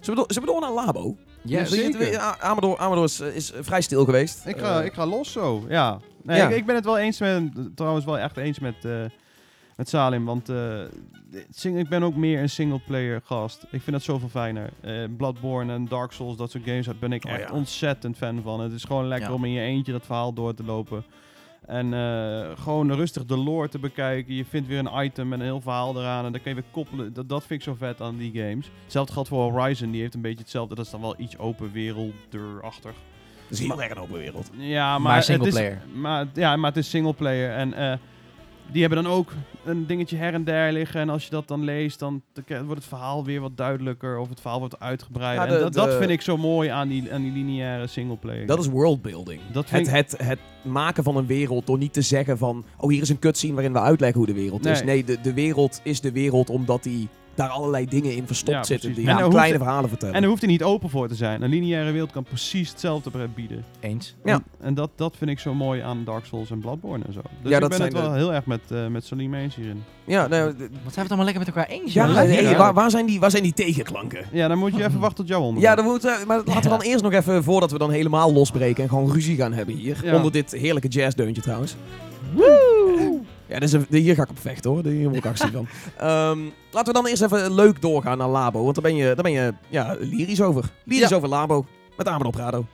Speaker 1: we door, zullen we door naar Labo?
Speaker 4: Ja,
Speaker 2: zeker.
Speaker 1: Amador, Amador is, is vrij stil geweest.
Speaker 2: Ik ga,
Speaker 1: Eh,
Speaker 2: ik ga los zo, ja. Nee,
Speaker 1: Ja.
Speaker 2: Ik, ik ben het wel eens met, trouwens wel echt eens met, eh, met Salim, want eh, sing- ik ben ook meer een singleplayer gast. Ik vind dat zoveel fijner. Eh, Bloodborne en Dark Souls, dat soort games, daar ben ik
Speaker 1: Oh,
Speaker 2: echt
Speaker 1: ja.
Speaker 2: ontzettend fan van. Het is gewoon lekker
Speaker 4: Ja.
Speaker 2: om in je eentje dat verhaal door te lopen. En eh, gewoon rustig de lore te bekijken. Je vindt weer een item en een heel verhaal eraan. En dan kun je weer koppelen. Dat, dat vind ik zo vet aan die games. Hetzelfde geldt voor Horizon. Die heeft een beetje hetzelfde. Dat is dan wel iets open werelderachtig.
Speaker 1: Het is heel erg een open wereld.
Speaker 2: Ja, maar,
Speaker 4: Maar singleplayer.
Speaker 2: Is, maar, ja, maar het is singleplayer. En eh, die hebben dan ook een dingetje her en der liggen. En als je dat dan leest, dan wordt het verhaal weer wat duidelijker. Of het verhaal wordt uitgebreider.
Speaker 1: Ja, de-
Speaker 2: en dat, dat vind ik zo mooi aan die, aan die lineaire singleplayer.
Speaker 1: Dat is worldbuilding.
Speaker 2: Dat
Speaker 1: Het,
Speaker 2: ik-
Speaker 1: het, het maken van een wereld door niet te zeggen van... Oh, hier is een cutscene waarin we uitleggen hoe de wereld is.
Speaker 2: Nee.
Speaker 1: Nee, de, de wereld is de wereld omdat die daar allerlei dingen in verstopt
Speaker 2: Ja,
Speaker 1: zitten. Die kleine verhalen vertellen.
Speaker 2: En daar hoeft hij niet open voor te zijn. Een lineaire wereld kan precies hetzelfde bieden.
Speaker 4: Eens.
Speaker 1: Ja.
Speaker 2: En, en dat, dat vind ik zo mooi aan Dark Souls en Bloodborne en zo. Dus
Speaker 1: Ja,
Speaker 2: ik
Speaker 1: dat
Speaker 2: ben het wel
Speaker 1: de-
Speaker 2: heel erg met, eh met Salim eens hierin.
Speaker 1: ja, nou,
Speaker 4: Wat zijn we het allemaal lekker met elkaar eens?
Speaker 1: ja, hey,
Speaker 2: ja.
Speaker 1: waar, waar, zijn die, waar zijn die tegenklanken?
Speaker 2: Ja, dan moet je even wachten tot jouw onder.
Speaker 1: Ja, dan moet, eh, maar laten we dan eerst nog even, voordat we dan helemaal losbreken en gewoon ruzie gaan hebben hier.
Speaker 2: Ja.
Speaker 1: Onder dit heerlijke jazzdeuntje trouwens. Woe! Ja, is een- hier ga ik op vechten hoor. Hier word ik actie van. <laughs> Ehm, laten we dan eerst even leuk doorgaan naar Labo. Want daar ben je, daar ben je ja, lyrisch over. Lyrisch
Speaker 2: Ja.
Speaker 1: over Labo. Met Amador Prado.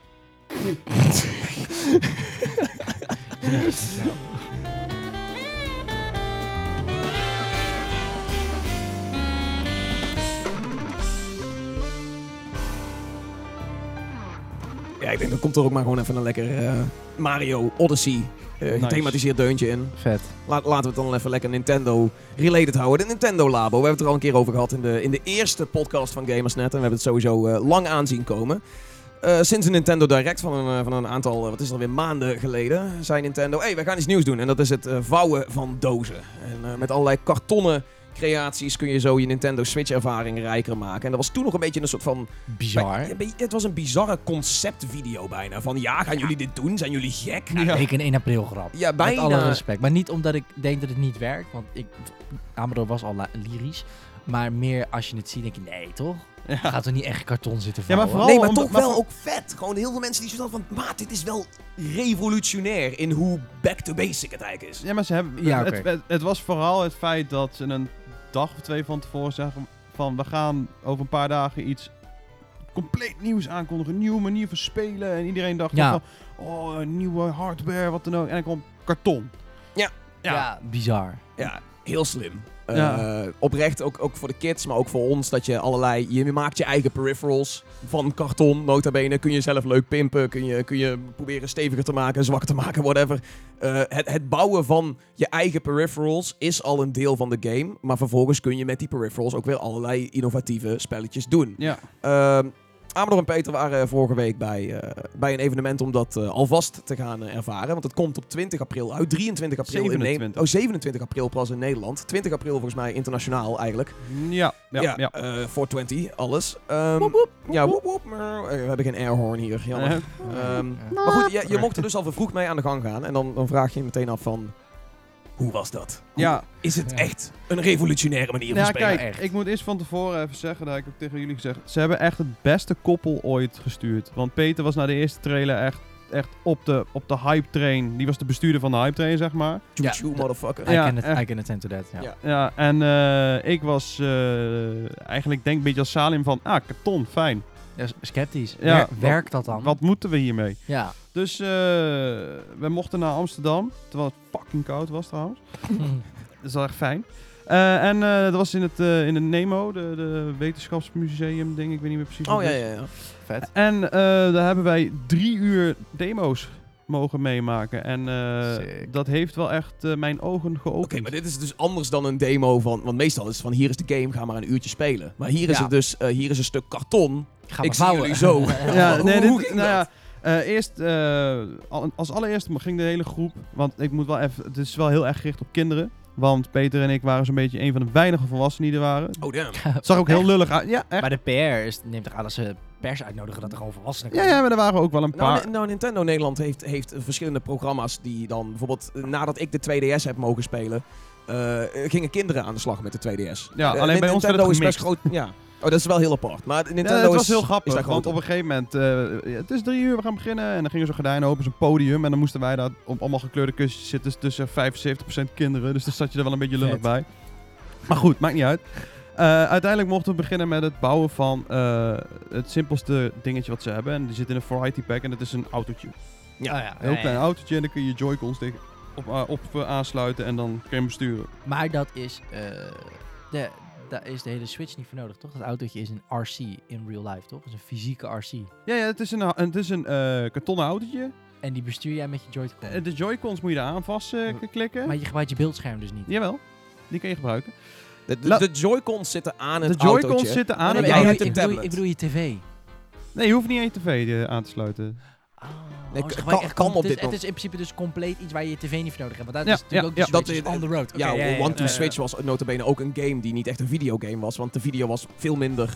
Speaker 1: Ja, ik denk dat komt er ook maar gewoon even een lekker eh, Mario Odyssey eh,
Speaker 2: Nice.
Speaker 1: gethematiseerd deuntje in.
Speaker 4: Vet.
Speaker 1: Laten we het dan even lekker Nintendo-related houden. De Nintendo Labo, we hebben het er al een keer over gehad in de, in de eerste podcast van Gamersnet. En we hebben het sowieso eh, lang aanzien komen. Eh, sinds een Nintendo Direct van een, van een aantal, wat is het alweer, maanden geleden, zei Nintendo, hé, hey, wij gaan iets nieuws doen. En dat is het vouwen van dozen. En met allerlei kartonnen creaties kun je zo je Nintendo Switch-ervaring rijker maken. En dat was toen nog een beetje een soort van...
Speaker 4: Bizar.
Speaker 1: Het was een bizarre conceptvideo bijna. Van, ja, gaan jullie dit doen? Zijn jullie gek?
Speaker 4: Ja. Ik een 1 april grap.
Speaker 1: Ja, bijna.
Speaker 4: Met alle respect. Maar niet omdat ik denk dat het niet werkt. Want ik, Amador was al lyrisch. Maar meer als je het ziet, denk je, nee toch?
Speaker 2: Ja.
Speaker 4: Gaat er niet echt karton zitten
Speaker 2: Ja, maar vooral-
Speaker 1: Nee, maar toch
Speaker 2: maar
Speaker 1: wel
Speaker 2: voor-
Speaker 1: ook vet. Gewoon heel veel mensen die zoiets hadden van... Maat, dit is wel revolutionair in hoe back to basic het eigenlijk is.
Speaker 2: Ja, maar ze hebben,
Speaker 4: Ja,
Speaker 2: het,
Speaker 4: oké.
Speaker 2: het, het was vooral het feit dat ze een dag of twee van tevoren zeggen van we gaan over een paar dagen iets compleet nieuws aankondigen. Een nieuwe manier van spelen. En iedereen dacht
Speaker 4: Ja.
Speaker 2: van, oh, een nieuwe hardware, wat dan ook. En dan kwam karton.
Speaker 4: Ja,
Speaker 2: Ja.
Speaker 4: bizar.
Speaker 1: Ja, heel slim. Eh,
Speaker 2: Ja.
Speaker 1: Oprecht, ook, ook voor de kids, maar ook voor ons, dat je allerlei... Je maakt je eigen peripherals van karton, nota bene. Kun je zelf leuk pimpen, kun je, kun je proberen steviger te maken, zwakker te maken, whatever. Eh, het, het bouwen van je eigen peripherals is al een deel van de game. Maar vervolgens kun je met die peripherals ook weer allerlei innovatieve spelletjes doen.
Speaker 2: Ja.
Speaker 1: Ehm Amador en Peter waren vorige week bij, eh, bij een evenement om dat eh, alvast te gaan eh, ervaren. Want het komt op 20 april uit. 23 april in
Speaker 2: 27.
Speaker 1: Nederland. Oh, 27 april pas in Nederland. 20 april volgens mij internationaal eigenlijk.
Speaker 2: Ja, ja, ja.
Speaker 1: eh, 420, alles. Ehm, Ja, woep eh, we hebben geen airhorn hier, jammer.
Speaker 2: Eh,
Speaker 1: Ehm, maar goed, je, je mocht er dus al vervroegd mee aan de gang gaan. En dan, dan vraag je je meteen af van... Hoe was dat? Hoe-
Speaker 2: ja.
Speaker 1: Is het
Speaker 4: Ja.
Speaker 1: echt een revolutionaire manier van
Speaker 2: Ja,
Speaker 1: spelen?
Speaker 2: kijk,
Speaker 4: echt.
Speaker 2: ik moet eerst van tevoren even zeggen, dat heb ik ook tegen jullie gezegd. Ze hebben echt het beste koppel ooit gestuurd. Want Peter was na de eerste trailer echt, echt op, de, op de hype train. Die was de bestuurder van de hype train, zeg maar.
Speaker 1: Choo
Speaker 4: Ja.
Speaker 1: choo, motherfucker.
Speaker 4: I,
Speaker 2: Ja,
Speaker 4: can,
Speaker 2: echt.
Speaker 4: I can attend to that. Ja.
Speaker 1: Ja.
Speaker 2: Ja, en eh, ik was eh, eigenlijk denk een beetje als Salim van, ah, karton, fijn.
Speaker 4: Ja, sceptisch.
Speaker 2: Ja,
Speaker 4: Wer- werkt dat dan?
Speaker 2: Wat moeten we hiermee?
Speaker 4: Ja.
Speaker 2: Dus eh, we mochten naar Amsterdam, terwijl het fucking koud was trouwens. <laughs> Dat is wel echt fijn. Eh, en eh, dat was in het, eh, in het NEMO, de, de wetenschapsmuseum ding, ik weet niet meer precies
Speaker 1: Oh ja, ja, ja.
Speaker 4: Vet.
Speaker 2: En eh, daar hebben wij drie uur demo's mogen meemaken. En eh, dat heeft wel echt eh, mijn ogen geopend.
Speaker 1: Oké, maar dit is dus anders dan een demo van... Want meestal is het van hier is de game, ga maar een uurtje spelen. Maar hier is
Speaker 4: Ja.
Speaker 1: het dus, eh, hier is een stuk karton.
Speaker 4: Ga
Speaker 1: Ik
Speaker 4: maar
Speaker 1: zie
Speaker 4: vouwen.
Speaker 1: jullie zo. <laughs>
Speaker 2: Ja,
Speaker 1: Hoe-
Speaker 2: nee,
Speaker 1: hoe
Speaker 2: dit,
Speaker 1: ging
Speaker 2: nou
Speaker 1: dat?
Speaker 2: ja, eh, eerst, eh, al- als allereerste ging de hele groep, want ik moet wel even, het is wel heel erg gericht op kinderen. Want Peter en ik waren zo'n beetje een van de weinige volwassenen die er waren.
Speaker 1: Oh damn.
Speaker 2: Het <laughs> zag ook heel
Speaker 4: Echt?
Speaker 2: lullig uit. Ja, echt.
Speaker 4: Maar de PR is, neemt toch aan als ze pers uitnodigen dat er gewoon volwassenen
Speaker 2: Ja,
Speaker 4: komen?
Speaker 2: ja, maar er waren ook wel een
Speaker 1: Nou,
Speaker 2: paar.
Speaker 1: Nou, Nintendo Nederland heeft, heeft verschillende programma's die dan bijvoorbeeld nadat ik de 2DS heb mogen spelen, eh, gingen kinderen aan de slag met de 2DS.
Speaker 2: Ja,
Speaker 1: Eh,
Speaker 2: alleen bij ons werd het
Speaker 1: is best groot. Ja. Oh, dat is wel heel apart. Maar Nintendo
Speaker 2: Ja, het was
Speaker 1: is,
Speaker 2: heel
Speaker 1: is
Speaker 2: grappig,
Speaker 1: daar
Speaker 2: want op een gegeven moment, eh, ja, het is drie uur, we gaan beginnen. En dan gingen ze gordijnen open, zo'n podium. En dan moesten wij daar op allemaal gekleurde kussens zitten tussen 75% kinderen. Dus dan zat je er wel een beetje lullig
Speaker 4: Vet.
Speaker 2: bij. Maar goed, maakt niet uit. Eh, uiteindelijk mochten we beginnen met het bouwen van eh, het simpelste dingetje wat ze hebben. En die zit in een variety pack en dat is een autootje.
Speaker 1: Ja,
Speaker 4: Oh ja,
Speaker 2: Een heel klein autootje en dan kun je je Joy-Cons tegen op, op aansluiten en dan kun je hem besturen.
Speaker 4: Maar dat is, eh, de, daar is de hele Switch niet voor nodig, toch? Dat autootje is een RC in real life, toch? Dat is een fysieke RC.
Speaker 2: Ja, ja het is een, het is een eh, kartonnen autootje.
Speaker 4: En die bestuur jij met je Joy-Con.
Speaker 2: Eh, de Joy-Cons moet je eraan vast eh, k- klikken.
Speaker 4: maar je gebruikt je beeldscherm dus niet.
Speaker 2: Jawel, die kun je gebruiken.
Speaker 1: De, de, de Joy-Cons zitten aan
Speaker 2: De
Speaker 1: het
Speaker 2: Joy-Cons
Speaker 1: autootje.
Speaker 2: zitten aan
Speaker 1: En
Speaker 2: het
Speaker 1: jij
Speaker 4: ik, bedoel,
Speaker 1: hebt
Speaker 2: autootje.
Speaker 1: een
Speaker 4: ik, bedoel,
Speaker 1: tablet.
Speaker 4: ik bedoel je tv.
Speaker 2: Nee, je hoeft niet aan je tv eh, aan te sluiten.
Speaker 4: Oh,
Speaker 1: Nee,
Speaker 4: oh,
Speaker 1: kan- kan-
Speaker 4: echt
Speaker 1: kan
Speaker 4: com-
Speaker 1: op
Speaker 4: het is-
Speaker 1: dit
Speaker 4: Het is in principe dus compleet iets waar je je tv niet voor nodig hebt. Want dat
Speaker 2: Ja,
Speaker 4: is natuurlijk ook
Speaker 2: ja,
Speaker 4: de
Speaker 1: ja.
Speaker 4: Switch
Speaker 1: Dat
Speaker 4: is
Speaker 1: is-
Speaker 4: on the road.
Speaker 1: Ja,
Speaker 4: ja, ja,
Speaker 1: One to
Speaker 4: ja.
Speaker 1: Switch was notabene ook een game die niet echt een videogame was. Want de video was veel minder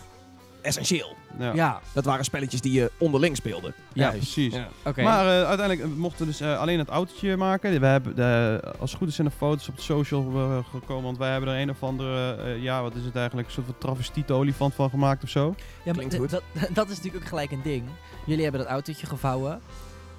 Speaker 1: essentieel.
Speaker 2: Ja,
Speaker 4: Ja,
Speaker 1: Dat waren spelletjes die je onderling speelde.
Speaker 2: Ja, precies.
Speaker 1: Ja.
Speaker 2: Maar eh, uiteindelijk eh, mochten we dus eh, alleen het autootje maken. We hebben de, als het goed is zijn er foto's op de social gekomen. Want wij hebben er een of andere, eh, ja wat is het eigenlijk, een soort van travestiete olifant van gemaakt of zo.
Speaker 4: Ja, maar
Speaker 1: Klinkt
Speaker 4: d-
Speaker 1: goed.
Speaker 4: Dat, dat is natuurlijk ook gelijk een ding. Jullie hebben dat autootje gevouwen.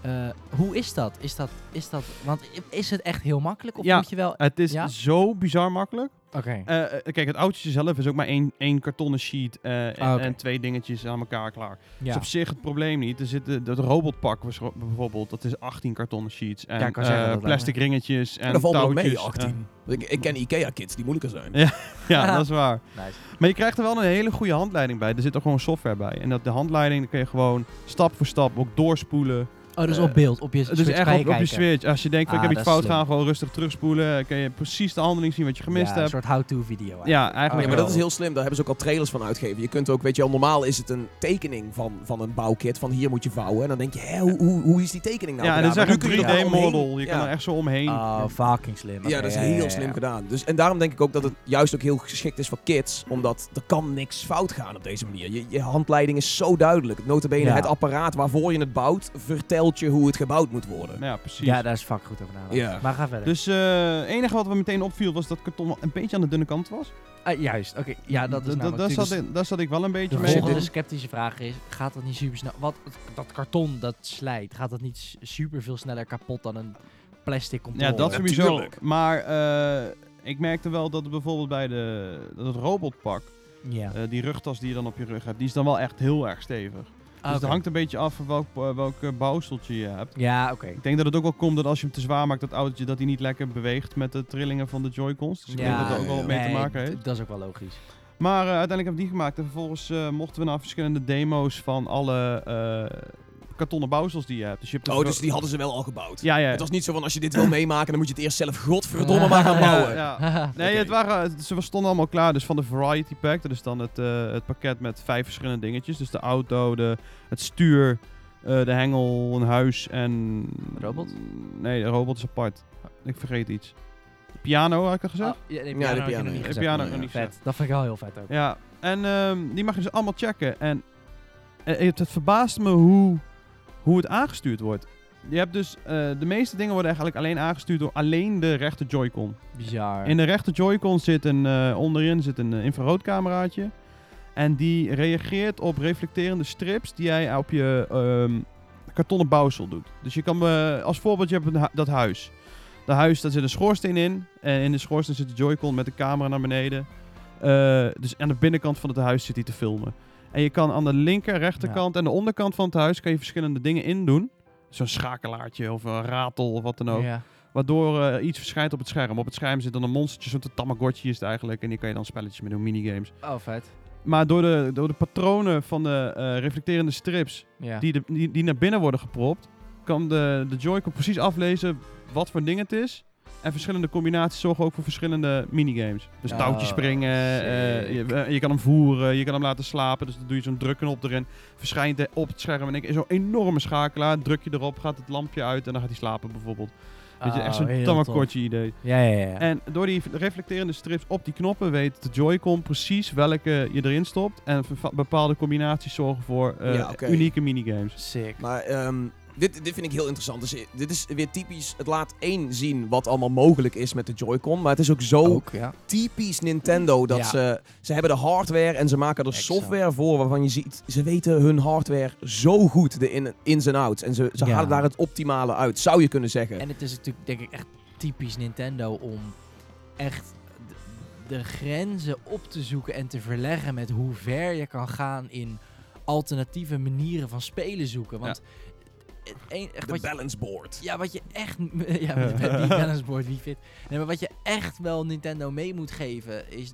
Speaker 4: Eh, hoe is dat? Is dat, is dat? Want is het echt heel makkelijk? Of
Speaker 2: Ja.
Speaker 4: moet je wel...
Speaker 2: Het is
Speaker 4: Ja?
Speaker 2: zo bizar makkelijk.
Speaker 4: Oké.
Speaker 2: Eh, eh, kijk, het autootje zelf is ook maar één, één kartonnen sheet eh, en,
Speaker 4: Ah, oké.
Speaker 2: en twee dingetjes aan elkaar klaar.
Speaker 4: Ja.
Speaker 2: Dus op zich het probleem niet. Er zit de- dat robotpak bijvoorbeeld, dat is 18 kartonnen sheets. En
Speaker 4: Ja, zeggen,
Speaker 2: eh, plastic ringetjes en
Speaker 1: En dat valt mee,
Speaker 2: touwtjes.
Speaker 1: 18. Ik, ik ken Ikea-kids die moeilijker zijn.
Speaker 2: Ja. <laughs> ja, dat is <laughs> waar.
Speaker 4: Nice.
Speaker 2: Maar je krijgt er wel een hele goede handleiding bij. Er zit ook gewoon software bij. En dat de handleiding kun je gewoon stap voor stap ook doorspoelen.
Speaker 4: Oh, dus
Speaker 2: Eh,
Speaker 4: op beeld, op je
Speaker 2: Dus
Speaker 4: Switch
Speaker 2: echt
Speaker 4: kan
Speaker 2: op,
Speaker 4: je
Speaker 2: op je
Speaker 4: kijken.
Speaker 2: switch. Als je denkt, van,
Speaker 4: Ah,
Speaker 2: ik heb iets
Speaker 4: dat is
Speaker 2: fout
Speaker 4: slim.
Speaker 2: gaan, gewoon rustig terugspoelen. Kun je precies de handeling zien wat je gemist
Speaker 4: ja, een
Speaker 2: hebt.
Speaker 4: soort how-to video.
Speaker 2: Ja,
Speaker 4: eigenlijk.
Speaker 2: eigenlijk
Speaker 1: Ja, maar
Speaker 2: wel.
Speaker 1: dat is heel slim. Daar hebben ze ook al trailers van uitgegeven. Je kunt ook, weet je wel, normaal is het een tekening van, van een bouwkit. Van hier moet je vouwen. En dan denk je, hè, hoe, hoe, hoe is die tekening nou
Speaker 2: ja,
Speaker 1: gedaan?
Speaker 2: dat is
Speaker 1: Maar
Speaker 2: echt
Speaker 1: nu kun je er
Speaker 2: een
Speaker 1: wel
Speaker 2: 3D-model.
Speaker 1: omheen.
Speaker 2: Je kan
Speaker 1: Ja.
Speaker 2: er echt zo omheen.
Speaker 4: Oh, fucking slim.
Speaker 1: Ja, dat is heel
Speaker 4: ja, ja.
Speaker 1: slim gedaan. Dus, en daarom denk ik ook dat het juist ook heel geschikt is voor kids. Omdat er kan niks fout gaan op deze manier. Je, je handleiding is zo duidelijk. Notabene,
Speaker 4: Ja.
Speaker 1: het apparaat waarvoor je het bouwt, vertelt hoe het gebouwd moet worden.
Speaker 2: Ja, precies.
Speaker 4: Ja, daar is fucking goed over nagedacht.
Speaker 1: Ja.
Speaker 4: Maar ga verder.
Speaker 2: Dus eh, het enige wat me meteen opviel was dat karton wel een beetje aan de dunne kant was.
Speaker 4: Ah, juist, oké. Ja, dat is namelijk
Speaker 2: daar, zat ik, daar zat ik wel een beetje
Speaker 4: De
Speaker 2: mee.
Speaker 4: volgende sceptische vraag is, gaat dat niet super snel... Wat, dat karton dat slijt, gaat dat niet super veel sneller kapot dan een plastic controle?
Speaker 2: Ja, dat sowieso.
Speaker 1: Natuurlijk.
Speaker 2: Maar eh, ik merkte wel dat bijvoorbeeld bij de, dat het robotpak,
Speaker 4: Ja.
Speaker 2: eh, die rugtas die je dan op je rug hebt, die is dan wel echt heel erg stevig.
Speaker 4: Ah,
Speaker 2: Dus het hangt een beetje af van welk, eh, welk eh, bouwseltje je hebt.
Speaker 4: Ja, oké.
Speaker 2: Ik denk dat het ook wel komt dat als je hem te zwaar maakt, dat autootje, dat hij niet lekker beweegt met de trillingen van de Joy-Cons. Dus ik denk dat dat ook wel
Speaker 1: ja,
Speaker 2: mee te maken heeft.
Speaker 4: Dat is ook wel logisch.
Speaker 2: Maar eh, uiteindelijk hebben we die gemaakt en vervolgens mochten we naar verschillende demo's van alle kartonnen bouwsels die je hebt. Dus je hebt de
Speaker 1: Oh, dus die hadden ze wel al gebouwd.
Speaker 2: Ja, ja.
Speaker 1: Het was niet zo van als je dit wil meemaken, dan moet je het eerst zelf <laughs> godverdomme maar gaan bouwen.
Speaker 2: Ja, ja. <laughs> Nee, het waren, ze stonden allemaal klaar. Dus van de Variety Pack, dat is dan het, eh, het pakket met vijf verschillende dingetjes. Dus de auto, de, het stuur, eh, de hengel, een huis en...
Speaker 4: Robot?
Speaker 2: Nee, de robot is apart. Ik vergeet iets. De piano, had ik al gezegd?
Speaker 4: Oh, ja, nee,
Speaker 1: Ja,
Speaker 4: piano
Speaker 1: de piano,
Speaker 4: nog niet
Speaker 1: ja.
Speaker 2: De
Speaker 4: gezegd.
Speaker 2: piano
Speaker 4: maar
Speaker 2: nog
Speaker 4: ja,
Speaker 2: niet
Speaker 4: vet. Dat vind ik wel heel vet ook.
Speaker 2: Ja, en ehm, die mag je dus allemaal checken. En eh, het, het verbaast me hoe, hoe het aangestuurd wordt. Je hebt dus, eh, de meeste dingen worden eigenlijk alleen aangestuurd door alleen de rechter Joy-Con.
Speaker 4: Bizar.
Speaker 2: In de rechter Joy-Con zit een, eh, onderin zit een eh, infraroodcameraatje. En die reageert op reflecterende strips die jij op je ehm, kartonnen bouwsel doet. Dus je kan, als voorbeeld, je hebt hu- dat huis. Dat huis, daar zit een schoorsteen in. En in de schoorsteen zit de Joy-Con met de camera naar beneden. Dus aan de binnenkant van het huis zit hij te filmen. En je kan aan de linker, rechterkant en de onderkant van het huis kan je verschillende dingen indoen. Zo'n schakelaartje of een ratel of wat dan ook.
Speaker 4: Ja.
Speaker 2: Waardoor eh, iets verschijnt op het scherm. Op het scherm zit dan een monstertje, zo'n Tamagotchi is het eigenlijk. En die kan je dan spelletjes mee doen, minigames.
Speaker 4: Oh, vet.
Speaker 2: Maar door de, door de patronen van de eh, reflecterende strips
Speaker 4: Ja.
Speaker 2: die, de, die, die naar binnen worden gepropt, kan de, de Joy-Con precies aflezen wat voor ding het is. En verschillende combinaties zorgen ook voor verschillende minigames. Dus
Speaker 4: Oh,
Speaker 2: touwtjes springen, eh, je, eh, je kan hem voeren, je kan hem laten slapen. Dus dan doe je zo'n drukknop erin. Verschijnt hij op het scherm en ik zo'n enorme schakelaar. Druk je erop, gaat het lampje uit en dan gaat hij slapen bijvoorbeeld. Weet je, echt
Speaker 4: Oh,
Speaker 2: zo'n Tamagotchi idee.
Speaker 4: Ja, ja, ja.
Speaker 2: En door die reflecterende strips op die knoppen weet de Joy-Con precies welke je erin stopt. En bepaalde combinaties zorgen voor eh,
Speaker 1: Ja,
Speaker 2: unieke minigames.
Speaker 4: Sick.
Speaker 1: Maar ehm, dit, dit vind ik heel interessant. Dus, eh, dit is weer typisch. Het laat één zien wat allemaal mogelijk is met de Joy-Con. Maar het is ook zo
Speaker 4: Ook, ja.
Speaker 1: typisch Nintendo dat
Speaker 4: Ja.
Speaker 1: ze... Ze hebben de hardware en ze maken er
Speaker 4: Exact.
Speaker 1: software voor waarvan je ziet... Ze weten hun hardware zo goed, de in, ins en outs. En ze, ze
Speaker 4: Ja.
Speaker 1: halen daar het optimale uit, zou je kunnen zeggen.
Speaker 4: En het is natuurlijk denk ik echt typisch Nintendo om echt de, grenzen op te zoeken en te verleggen met hoe ver je kan gaan in alternatieve manieren van spelen zoeken. Want een, echt
Speaker 1: de
Speaker 4: wat je,
Speaker 1: balance board.
Speaker 4: ja, wat je echt... <laughs> Ja, <laughs> met, die balance board, wie fit. Nee, maar wat je echt wel Nintendo mee moet geven is...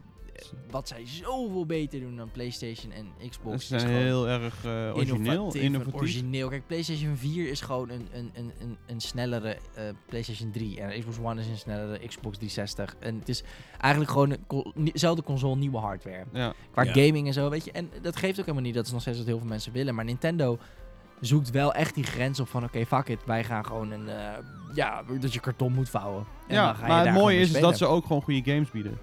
Speaker 4: Wat zij zoveel beter doen dan PlayStation en Xbox.
Speaker 2: Ze
Speaker 4: is
Speaker 2: zijn heel erg eh, origineel,
Speaker 4: innovatief origineel. Kijk, PlayStation 4 is gewoon een, een, een, een, snellere eh, PlayStation 3. En Xbox One is een snellere Xbox 360. En het is eigenlijk gewoon co- dezelfde console, nieuwe hardware.
Speaker 2: Ja.
Speaker 4: Qua
Speaker 1: Ja.
Speaker 4: gaming en zo, weet je. En dat geeft ook helemaal niet. Dat is nog steeds wat heel veel mensen willen. Maar Nintendo zoekt wel echt die grens op van... Oké, fuck it. Wij gaan gewoon een... eh, ja, dat je karton moet vouwen. En dan
Speaker 2: ja,
Speaker 4: ga je
Speaker 2: maar het mooie is, is
Speaker 4: mee
Speaker 2: dat ze ook gewoon goede games bieden.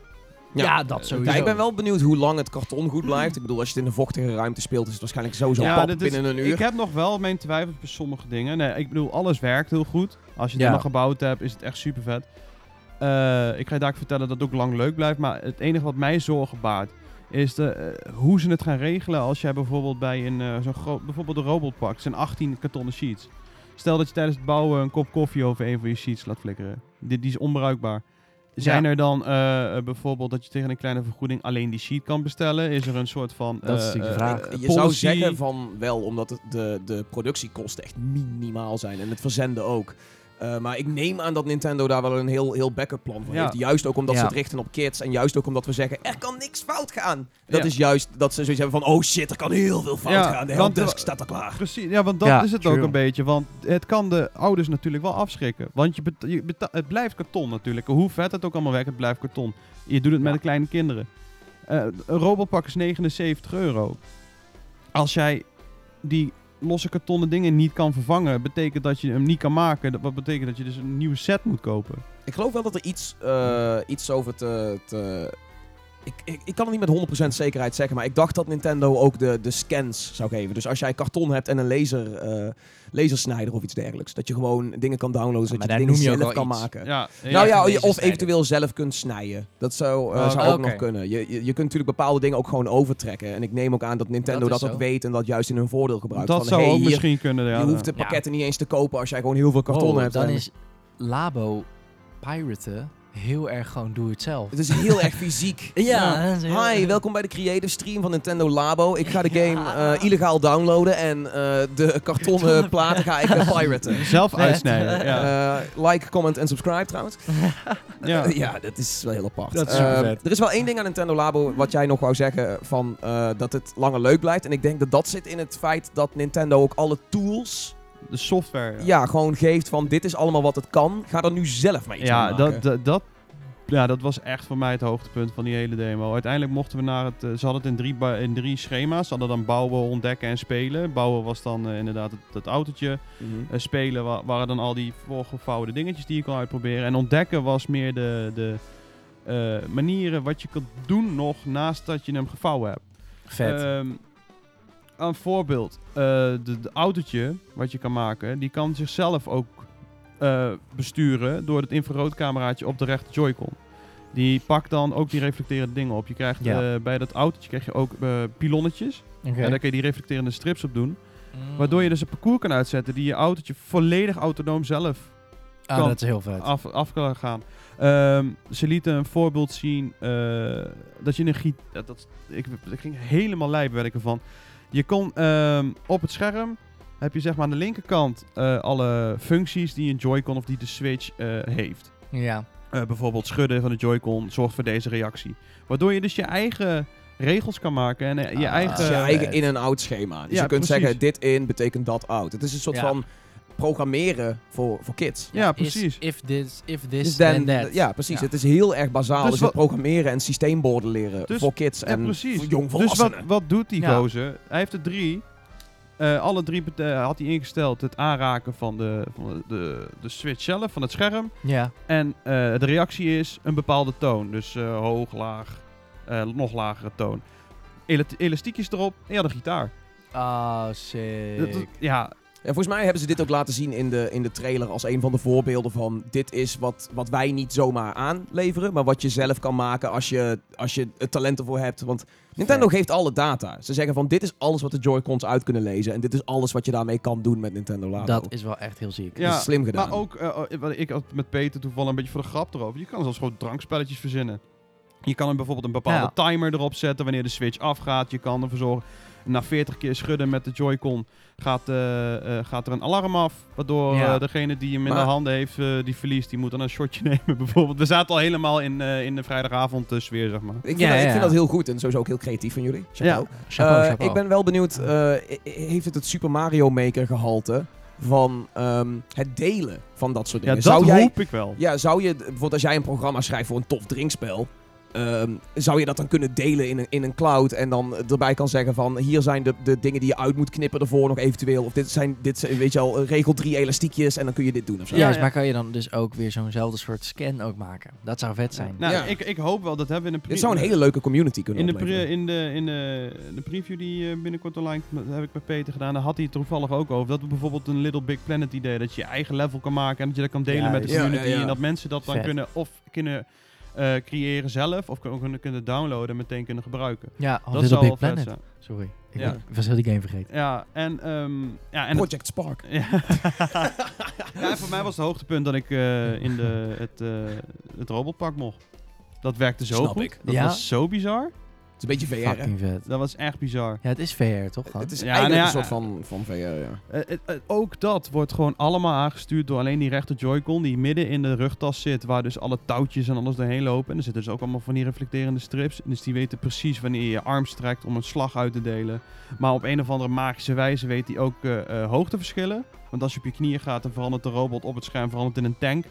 Speaker 4: Ja, dat sowieso.
Speaker 1: Ja, ik ben wel benieuwd hoe lang het karton goed blijft. Ik bedoel, als je het in een vochtige ruimte speelt, is het waarschijnlijk sowieso
Speaker 2: Ja,
Speaker 1: pap
Speaker 2: dit is-
Speaker 1: binnen een uur.
Speaker 2: Ik heb nog wel mijn twijfels bij sommige dingen. Nee, ik bedoel, alles werkt heel goed. Als je het
Speaker 4: Ja.
Speaker 2: nog gebouwd hebt, is het echt super vet. ik ga je daar vertellen dat het ook lang leuk blijft. Maar het enige wat mij zorgen baart, is de, eh, hoe ze het gaan regelen als jij bijvoorbeeld bij een eh, zo'n groot, bijvoorbeeld een robotpak, het zijn 18 kartonnen sheets. Stel dat je tijdens het bouwen een kop koffie over een van je sheets laat flikkeren. Die, die is onbruikbaar. Zijn
Speaker 4: Ja.
Speaker 2: er dan eh, bijvoorbeeld dat je tegen een kleine vergoeding alleen die sheet kan bestellen? Is er een soort van.
Speaker 4: Dat is de vraag.
Speaker 1: je zou zeggen van wel, omdat de, de productiekosten echt minimaal zijn. En het verzenden ook. Eh, maar ik neem aan dat Nintendo daar wel een heel, heel backup plan voor
Speaker 2: Ja.
Speaker 1: heeft. Juist ook omdat ze het richten op kids. En juist ook omdat we zeggen, er kan niks fout gaan. Dat
Speaker 2: Ja.
Speaker 1: is juist dat ze zoiets hebben van, oh shit, er kan heel veel fout
Speaker 2: Ja,
Speaker 1: gaan. De helpdesk staat al klaar.
Speaker 2: Precies, ja, want dat
Speaker 4: Ja,
Speaker 2: is het
Speaker 4: true.
Speaker 2: ook een beetje. Want het kan de ouders natuurlijk wel afschrikken. Want je beta- je beta- het blijft karton natuurlijk. Hoe vet het ook allemaal werkt, het blijft karton. Je doet het met de kleine kinderen. Eh, een robotpak is 79 euro. Als jij die losse kartonnen dingen niet kan vervangen, betekent dat je hem niet kan maken. Wat betekent dat je dus een nieuwe set moet kopen.
Speaker 1: Ik geloof wel dat er iets, eh, iets over te... te ik, ik, ik kan het niet met 100% zekerheid zeggen, maar ik dacht dat Nintendo ook de, de scans zou geven. Dus als jij karton hebt en een laser, eh, lasersnijder of iets dergelijks, dat je gewoon dingen kan downloaden, zodat
Speaker 4: maar
Speaker 1: je dingen
Speaker 4: je ook
Speaker 1: zelf kan
Speaker 4: iets.
Speaker 1: maken.
Speaker 2: Ja,
Speaker 1: nou ja, of eventueel zelf kunt snijden. Dat zou, eh,
Speaker 2: Oh,
Speaker 1: zou ook nog kunnen. Je, je, je kunt natuurlijk bepaalde dingen ook gewoon overtrekken. En ik neem ook aan dat Nintendo
Speaker 4: Dat
Speaker 1: ook weet en dat juist in hun voordeel gebruikt.
Speaker 2: dat
Speaker 1: van,
Speaker 2: zou
Speaker 1: hey,
Speaker 2: ook
Speaker 1: hier,
Speaker 2: misschien kunnen. Ja,
Speaker 1: je hoeft de
Speaker 4: Ja.
Speaker 1: pakketten niet eens te kopen als jij gewoon heel veel karton
Speaker 4: Wow,
Speaker 1: hebt.
Speaker 4: Dan
Speaker 1: En
Speaker 4: is Labo piraten heel erg gewoon doe-het-zelf.
Speaker 1: Het is heel erg fysiek. <laughs>
Speaker 4: Ja, heel-
Speaker 1: Hi, welkom bij de creative stream van Nintendo Labo. Ik ga de game eh, illegaal downloaden en eh, de <laughs> kartonnen platen ga ik eh, piraten. <laughs>
Speaker 2: Zelf uitsnijden. Ja.
Speaker 1: Eh, like, comment en subscribe trouwens.
Speaker 2: ja.
Speaker 1: Ja, dat is wel heel apart.
Speaker 4: Dat is
Speaker 1: er is wel één ding aan Nintendo Labo wat jij nog wou zeggen van eh, dat het langer leuk blijft. En ik denk dat dat zit in het feit dat Nintendo ook alle tools
Speaker 2: De software.
Speaker 1: ja. gewoon geeft van dit is allemaal wat het kan. Ga er nu zelf maar iets
Speaker 2: Ja,
Speaker 1: maken.
Speaker 2: dat, dat, ja, dat was echt voor mij het hoogtepunt van die hele demo. Uiteindelijk mochten we naar het... eh, ze hadden het in drie, in drie schema's. Ze hadden dan bouwen, ontdekken en spelen. Bouwen was dan eh, inderdaad het, het autootje.
Speaker 1: Mhm.
Speaker 2: Eh, spelen wa- waren dan al die voorgevouwen dingetjes die je kon uitproberen. En ontdekken was meer de, de eh, manieren wat je kunt doen nog naast dat je hem gevouwen hebt.
Speaker 4: Vet.
Speaker 2: Ehm, een voorbeeld. eh, de, de autootje wat je kan maken, die kan zichzelf ook eh, besturen door het infraroodcameraatje op de rechter Joy-Con. Die pakt dan ook die reflecterende dingen op. Je krijgt
Speaker 4: Ja.
Speaker 2: eh, bij dat autootje krijg je ook eh, pilonnetjes. En daar kun je die reflecterende strips op doen.
Speaker 4: Mm.
Speaker 2: Waardoor je dus een parcours kan uitzetten die je autootje volledig autonoom zelf
Speaker 4: Ah,
Speaker 2: kan-
Speaker 4: dat is heel vet.
Speaker 2: af, af kan gaan. Ehm, ze lieten een voorbeeld zien eh, dat je een giet... Dat, dat, ik, ik ging helemaal lijp werd ik ervan. Je kon ehm, op het scherm heb je zeg maar aan de linkerkant eh, alle functies die een Joy-Con of die de Switch eh, heeft.
Speaker 4: Ja.
Speaker 2: Eh, bijvoorbeeld schudden van de Joy-Con zorgt voor deze reactie. Waardoor je dus je eigen regels kan maken en je
Speaker 4: Ah.
Speaker 2: eigen...
Speaker 1: Het is je eigen in- en out schema. Dus
Speaker 2: ja,
Speaker 1: je kunt
Speaker 2: precies.
Speaker 1: zeggen, dit in betekent dat out. Het is een soort
Speaker 4: Ja.
Speaker 1: van programmeren voor, voor kids.
Speaker 2: Ja,
Speaker 4: Is
Speaker 2: precies.
Speaker 4: if this, if this,
Speaker 1: Dus
Speaker 4: then
Speaker 1: dan-
Speaker 4: that.
Speaker 1: ja, precies.
Speaker 4: Ja.
Speaker 1: Het is heel erg bazaal.
Speaker 2: Dus
Speaker 1: Dus,
Speaker 2: wat-
Speaker 1: het programmeren en systeemborden leren
Speaker 2: Dus-
Speaker 1: voor kids
Speaker 2: Ja,
Speaker 1: en
Speaker 2: precies.
Speaker 1: voor jong
Speaker 2: Dus wat, wat doet die
Speaker 4: Ja.
Speaker 2: gozer? Hij heeft er drie. Eh, alle drie eh, had hij ingesteld het aanraken van, de, van de, de switch zelf, van het scherm.
Speaker 4: Ja.
Speaker 2: En eh, de reactie is een bepaalde toon. Dus eh, hoog, laag, eh, nog lagere toon. Ela- elastiekjes erop en je had een gitaar.
Speaker 4: Oh,
Speaker 2: Dat-
Speaker 4: sick.
Speaker 2: dat- ja,
Speaker 1: En volgens mij hebben ze dit ook laten zien in de, in de trailer als een van de voorbeelden van dit is wat, wat wij niet zomaar aanleveren, maar wat je zelf kan maken als je, als je het talent ervoor hebt. Want Nintendo geeft alle data. Ze zeggen van dit is alles wat de Joy-Cons uit kunnen lezen en dit is alles wat je daarmee kan doen met Nintendo Labo.
Speaker 4: Dat is wel echt heel ziek.
Speaker 2: Ja,
Speaker 1: Dat is slim gedaan.
Speaker 2: Maar ook, eh, wat ik had met Peter toevallig een beetje voor de grap erover. Je kan zelfs gewoon drankspelletjes verzinnen. Je kan er bijvoorbeeld een bepaalde timer erop zetten wanneer de switch afgaat. Je kan ervoor zorgen, na 40 keer schudden met de Joy-Con gaat, eh, eh, gaat er een alarm af. Waardoor
Speaker 4: Ja.
Speaker 2: eh, degene die hem in
Speaker 1: Maar-
Speaker 2: de handen heeft, eh, die verliest, die moet dan een shotje <laughs> nemen bijvoorbeeld. We zaten al helemaal in, eh, in de vrijdagavond sfeer, zeg maar.
Speaker 1: ik vind,
Speaker 4: Ja,
Speaker 1: dat, ik
Speaker 4: ja,
Speaker 1: vind
Speaker 4: ja.
Speaker 1: dat heel goed en sowieso ook heel creatief van jullie. Chapeau.
Speaker 4: Chapeau, chapeau.
Speaker 1: Ik ben wel benieuwd, eh, heeft het het Super Mario Maker gehalte van ehm, het delen van dat soort
Speaker 2: Ja,
Speaker 1: dingen?
Speaker 2: dat
Speaker 1: zou, jij,
Speaker 2: hoop ik wel.
Speaker 1: ja, zou je, bijvoorbeeld als jij een programma schrijft voor een tof drinkspel, ehm, zou je dat dan kunnen delen in een, in een cloud en dan erbij kan zeggen van hier zijn de, de dingen die je uit moet knippen ervoor nog eventueel, of dit zijn, dit zijn weet je al, regel drie elastiekjes en dan kun je dit doen of zo.
Speaker 4: Ja, maar kan je dan dus ook weer zo'nzelfde soort scan ook maken? Dat zou vet zijn.
Speaker 2: Nou,
Speaker 1: Ja.
Speaker 2: ik, ik hoop wel, dat hebben we in een
Speaker 1: Het zou een hele leuke community kunnen
Speaker 2: In de, pre- in, de, in de, de preview die eh, binnenkort online heb ik met Peter gedaan. Daar had hij het toevallig ook over. Dat we bijvoorbeeld een Little Big Planet idee. Dat je je eigen level kan maken en dat je dat kan delen met de community.
Speaker 1: Ja, ja, ja.
Speaker 2: En dat mensen dat dan
Speaker 4: Vet.
Speaker 2: kunnen of kunnen eh, creëren zelf. Of kunnen, kunnen, downloaden en meteen kunnen gebruiken.
Speaker 4: Ja, oh,
Speaker 2: dat
Speaker 4: Big
Speaker 2: wel vet
Speaker 4: Planet.
Speaker 2: zijn.
Speaker 4: Sorry. Ik,
Speaker 2: Ja.
Speaker 4: was heel die game vergeten.
Speaker 2: Ja, en... ehm ja, en
Speaker 1: Project Spark. <laughs>
Speaker 2: ja. en voor mij was het hoogtepunt dat ik eh, in de, het, eh, het robotpak mocht. Dat werkte zo
Speaker 1: Snap
Speaker 2: goed.
Speaker 1: ik.
Speaker 2: Dat
Speaker 4: Ja?
Speaker 2: was zo bizar.
Speaker 1: Een beetje VR, hè?
Speaker 4: Fucking vet.
Speaker 2: Dat was echt bizar.
Speaker 4: Ja, het is VR, toch?
Speaker 1: Het is
Speaker 2: Ja,
Speaker 1: eigenlijk
Speaker 2: nou ja,
Speaker 1: een soort van, van VR, ja.
Speaker 2: Eh, eh, eh, ook dat wordt gewoon allemaal aangestuurd door alleen die rechter Joy-Con die midden in de rugtas zit, waar dus alle touwtjes en alles doorheen lopen. En er zitten dus ook allemaal van die reflecterende strips. Dus die weten precies wanneer je je arm strekt om een slag uit te delen. Maar op een of andere magische wijze weet hij ook eh, eh, hoogteverschillen. Want als je op je knieën gaat, dan verandert de robot op het scherm verandert in een tank.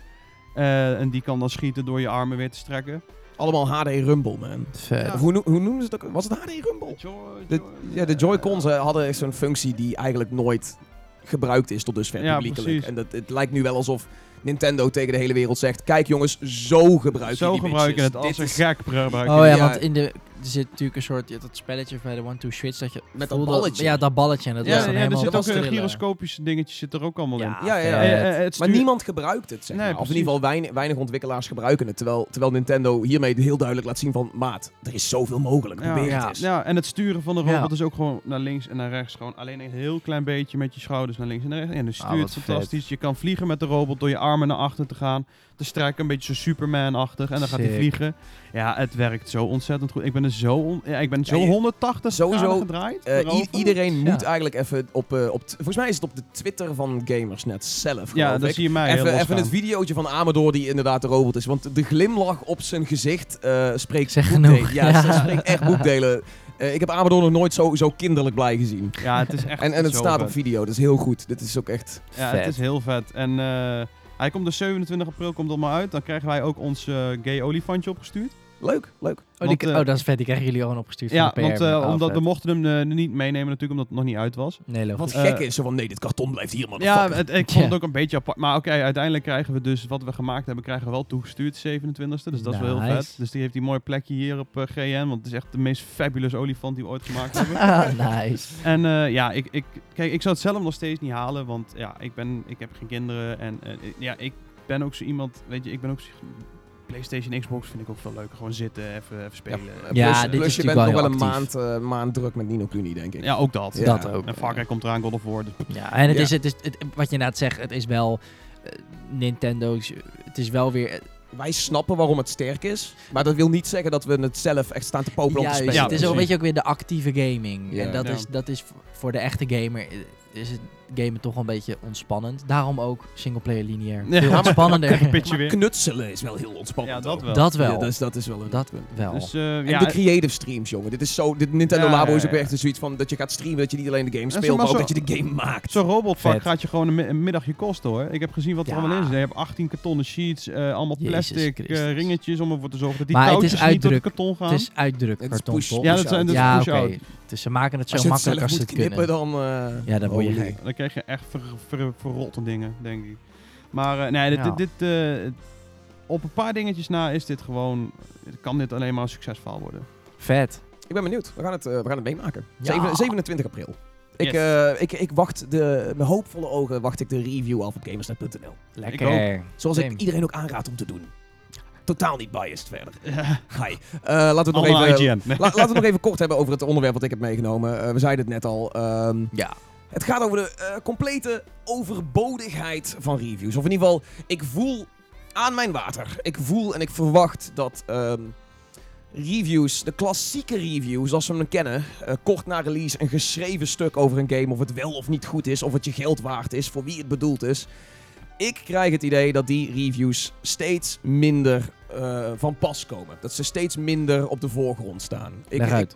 Speaker 2: Eh, en die kan dan schieten door je armen weer te strekken.
Speaker 1: Allemaal HD Rumble, man.
Speaker 4: Vet.
Speaker 1: Of hoe, hoe noemen ze het ook? Was het HD Rumble? De, ja, de Joy-Cons eh, hadden echt zo'n functie die eigenlijk nooit gebruikt is tot dusver
Speaker 2: Ja,
Speaker 1: publiekelijk.
Speaker 2: precies.
Speaker 1: En dat, het lijkt nu wel alsof Nintendo tegen de hele wereld zegt... Kijk jongens, zo gebruik je
Speaker 2: Zo
Speaker 1: die
Speaker 2: gebruiken
Speaker 1: bitches.
Speaker 2: het als
Speaker 1: Dit
Speaker 2: een gek gebruiken.
Speaker 4: Oh ja,
Speaker 1: Ja.
Speaker 4: want in de, zit natuurlijk een soort, ja, dat spelletje bij de One Two Switch dat je
Speaker 1: Met dat balletje.
Speaker 4: Ja, dat balletje. En dat was dan
Speaker 2: ja, er zit ook een
Speaker 4: trillen.
Speaker 2: gyroscopische dingetje zit er ook allemaal in.
Speaker 4: Ja,
Speaker 1: Ja, ja, ja.
Speaker 4: vet.
Speaker 2: Eh, eh, het
Speaker 1: Maar niemand gebruikt het, zeg
Speaker 2: Nee,
Speaker 1: maar. Of in ieder geval weinig, weinig ontwikkelaars gebruiken het. Terwijl, terwijl Nintendo hiermee heel duidelijk laat zien van... Maat, er is zoveel mogelijk.
Speaker 2: Ja.
Speaker 1: Probeer
Speaker 4: Ja.
Speaker 1: het eens.
Speaker 2: Ja, en het sturen van de
Speaker 4: Ja.
Speaker 2: robot is ook gewoon naar links en naar rechts. Gewoon alleen een heel klein beetje met je schouders naar links en naar rechts. En de
Speaker 4: Ah,
Speaker 2: stuurt fantastisch. Je kan vliegen met de robot door je armen naar achter te gaan. Te strekken, een beetje zo Superman-achtig. En dan gaat hij
Speaker 4: Sick.
Speaker 2: vliegen. Ja, het werkt zo ontzettend goed. Ik ben er zo, on- ja, ik ben zo
Speaker 1: Ja, je-
Speaker 2: 180
Speaker 1: sowieso,
Speaker 2: graden gedraaid.
Speaker 1: Eh, i-
Speaker 2: erover.
Speaker 1: iedereen
Speaker 4: Ja.
Speaker 1: moet eigenlijk even op, eh, op... t- Volgens mij is het op de Twitter van Gamersnet zelf,
Speaker 2: ja,
Speaker 1: geloof
Speaker 2: dan
Speaker 1: ik.
Speaker 2: zie je mij heel
Speaker 1: Even, even
Speaker 2: losgaan.
Speaker 1: het videootje van Amador die inderdaad de robot is. Want de glimlach op zijn gezicht eh, spreekt
Speaker 4: Zeg
Speaker 1: boekdelen.
Speaker 4: genoeg.
Speaker 1: Ja, <laughs>
Speaker 4: Ja.
Speaker 1: ze spreekt echt boekdelen. Eh, ik heb Amador nog nooit zo, zo kinderlijk blij gezien.
Speaker 2: Ja, het is echt
Speaker 1: En, en het
Speaker 2: zo
Speaker 1: staat
Speaker 2: vet.
Speaker 1: op video, dat is heel goed. Dit is ook echt...
Speaker 2: Ja,
Speaker 4: Vet.
Speaker 2: het is heel vet. En eh, hij komt dus 27 april komt er maar uit. Dan krijgen wij ook ons eh, gay olifantje opgestuurd.
Speaker 1: Leuk, leuk.
Speaker 4: Oh,
Speaker 2: Want, eh,
Speaker 4: oh, dat is vet. Die krijgen jullie gewoon opgestuurd
Speaker 2: Ja,
Speaker 4: van de PR.
Speaker 2: want eh,
Speaker 4: Oh,
Speaker 2: omdat
Speaker 4: vet.
Speaker 2: we mochten hem eh, niet meenemen natuurlijk, omdat het nog niet uit was.
Speaker 4: Nee, logisch.
Speaker 1: Wat gek is, zo van nee, dit karton blijft hier, man.
Speaker 2: Ja, het, ik vond het ook een beetje apart. Maar oké, uiteindelijk krijgen we dus wat we gemaakt hebben, krijgen we wel toegestuurd, 27e. Dus dat is wel heel vet. Dus die heeft die mooie plekje hier op GN, want het is echt de meest fabulous olifant die we ooit gemaakt hebben. <laughs>
Speaker 4: Ah, nice.
Speaker 2: En eh, ja, ik, ik, kijk, ik zou het zelf nog steeds niet halen, want ja, ik, ben, ik heb geen kinderen. En ja, ik ben ook zo iemand, weet je, ik ben ook zo- PlayStation, Xbox vind ik ook veel leuker. Gewoon zitten, even, even spelen. Ja,
Speaker 4: Ja,
Speaker 1: plus,
Speaker 4: dit
Speaker 1: plus
Speaker 4: is
Speaker 1: je bent nog
Speaker 4: wel
Speaker 1: een maand, eh, maand druk met Nino Kuni, denk ik.
Speaker 2: ook dat.
Speaker 1: Ja.
Speaker 4: Dat ook.
Speaker 2: En Frankrijk komt eraan, God of War. Dus
Speaker 4: Ja, en het
Speaker 1: Ja.
Speaker 4: is, het is het, wat je net zegt, het is wel eh, Nintendo, het is wel weer...
Speaker 1: Wij snappen waarom het sterk is, maar dat wil niet zeggen dat we het zelf echt staan te popelen om te
Speaker 4: Juist,
Speaker 1: spelen.
Speaker 2: Ja,
Speaker 4: het is ook, weet je, ook weer de actieve gaming.
Speaker 1: Ja.
Speaker 4: En dat,
Speaker 2: Ja.
Speaker 4: is, dat is voor de echte gamer, eh, is het gamen toch wel een beetje ontspannend. Daarom ook singleplayer lineair.
Speaker 2: Ja,
Speaker 4: Veel <laughs>
Speaker 2: maar-
Speaker 4: ontspannender.
Speaker 1: Maar knutselen is wel heel ontspannend.
Speaker 2: Ja, dat wel.
Speaker 4: Dat wel.
Speaker 1: Ja, dus dat is wel een
Speaker 4: Dat
Speaker 1: punt.
Speaker 4: wel.
Speaker 2: Dus, eh,
Speaker 1: En
Speaker 2: ja,
Speaker 1: de creative streams, jongen. Dit is zo. Dit Nintendo
Speaker 2: Ja,
Speaker 1: Labo
Speaker 2: ja,
Speaker 1: is ook
Speaker 2: ja.
Speaker 1: echt een zoiets van dat je gaat streamen, dat je niet alleen de game
Speaker 2: Ja,
Speaker 1: speelt, maar
Speaker 2: maar
Speaker 1: ook
Speaker 2: zo-
Speaker 1: dat je de game maakt.
Speaker 2: Zo'n robotvak gaat je gewoon een, mi- een middagje kosten hoor. Ik heb gezien wat er
Speaker 4: Ja.
Speaker 2: allemaal in zit. Je hebt 18 kartonnen sheets, eh, allemaal plastic eh, ringetjes om ervoor te zorgen dat die
Speaker 4: Maar het
Speaker 2: touwtjes
Speaker 4: is
Speaker 2: niet door het karton gaan.
Speaker 4: Het is uitdruk
Speaker 1: Het is
Speaker 4: karton,
Speaker 2: ja, dat zijn dus
Speaker 4: Dus ze maken het zo
Speaker 1: Als het
Speaker 4: makkelijk als ze
Speaker 1: moet
Speaker 4: het kunnen.
Speaker 1: knippen, dan... eh,
Speaker 4: Ja, dan word je gek.
Speaker 2: Dan krijg je echt ver, ver- verrotte dingen, denk ik. Maar eh, nee, dit,
Speaker 4: Ja.
Speaker 2: dit, dit, eh, op een paar dingetjes na is dit gewoon... Kan dit alleen maar een succesverhaal worden.
Speaker 4: Vet.
Speaker 1: Ik ben benieuwd. We gaan het, eh, we gaan het meemaken.
Speaker 4: Ja.
Speaker 1: Zeven- 27 april. Ik,
Speaker 2: Yes.
Speaker 1: eh, ik, ik wacht de, met hoopvolle ogen wacht ik de review af op gamersnet.nl.
Speaker 4: Lekker.
Speaker 1: Zoals ik iedereen ook aanraad om te doen. Totaal niet biased verder.
Speaker 2: Ja.
Speaker 1: Hi. Eh, laten we het nog
Speaker 2: Allemaal
Speaker 1: even...
Speaker 2: IGN. Nee.
Speaker 1: La- laten we het nog even kort hebben over het onderwerp wat ik heb meegenomen. Eh, we zeiden het net al. ehm,
Speaker 4: Ja.
Speaker 1: het gaat over de eh, complete overbodigheid van reviews. Of in ieder geval, ik voel aan mijn water. Ik voel en ik verwacht dat ehm, reviews, de klassieke reviews zoals we hem kennen, eh, kort na release een geschreven stuk over een game, of het wel of niet goed is, of het je geld waard is, voor wie het bedoeld is. Ik krijg het idee dat die reviews steeds minder eh, van pas komen. Dat ze steeds minder op de voorgrond staan. Ik,
Speaker 4: Leg uit.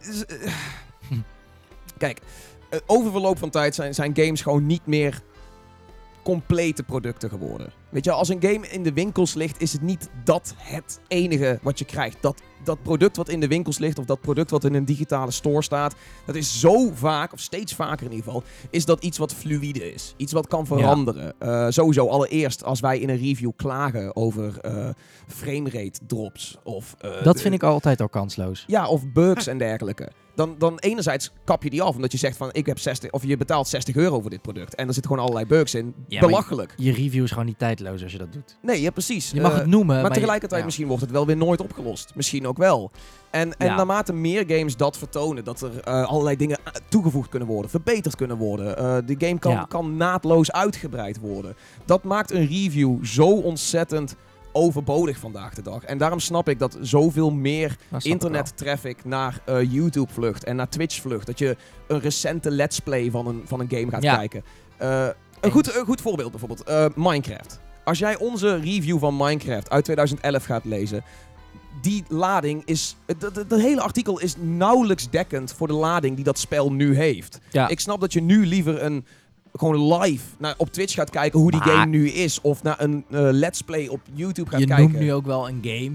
Speaker 1: is- eh, Kijk, eh, over verloop van tijd zijn, zijn games gewoon niet meer complete producten geworden. Weet je, als een game in de winkels ligt, is het niet dat het enige wat je krijgt. Dat, dat product wat in de winkels ligt, of dat product wat in een digitale store staat, dat is zo vaak, of steeds vaker in ieder geval, is dat iets wat fluïde is. Iets wat kan veranderen. Eh, sowieso, allereerst als wij in een review klagen over eh framerate drops. Of, eh,
Speaker 4: Dat vind ik altijd al kansloos.
Speaker 1: ja, of bugs en dergelijke. Dan, dan enerzijds kap je die af, omdat je zegt van ik heb 60, of je betaalt 60 euro voor dit product. En er zitten gewoon allerlei bugs in.
Speaker 4: Ja,
Speaker 1: Belachelijk.
Speaker 4: Je review is gewoon niet tijdloos als je dat doet.
Speaker 1: Nee, ja, precies.
Speaker 4: Je mag het noemen,
Speaker 1: maar tegelijkertijd
Speaker 4: ja.
Speaker 1: misschien wordt het wel weer nooit opgelost. Misschien ook wel. En, en
Speaker 4: Ja.
Speaker 1: naarmate meer games dat vertonen, dat er eh, allerlei dingen a- toegevoegd kunnen worden, verbeterd kunnen worden. eh de game kan,
Speaker 4: Ja.
Speaker 1: kan naadloos uitgebreid worden. Dat maakt een review zo ontzettend overbodig vandaag de dag. En daarom snap ik dat zoveel meer internet traffic naar eh, YouTube vlucht en naar Twitch vlucht. Dat je een recente let's play van een, van een game gaat
Speaker 4: Ja.
Speaker 1: kijken. Eh, een, goed, een goed voorbeeld bijvoorbeeld. eh, Minecraft. Als jij onze review van Minecraft uit 2011 gaat lezen. Die lading is. Het het- het hele artikel is nauwelijks dekkend voor de lading die dat spel nu heeft.
Speaker 4: Ja.
Speaker 1: Ik snap dat je nu liever een. Gewoon live naar, op Twitch gaat kijken hoe die
Speaker 4: Maar-
Speaker 1: game nu is. Of naar een eh, let's play op YouTube gaat
Speaker 4: je
Speaker 1: kijken.
Speaker 4: noemt nu ook wel een game.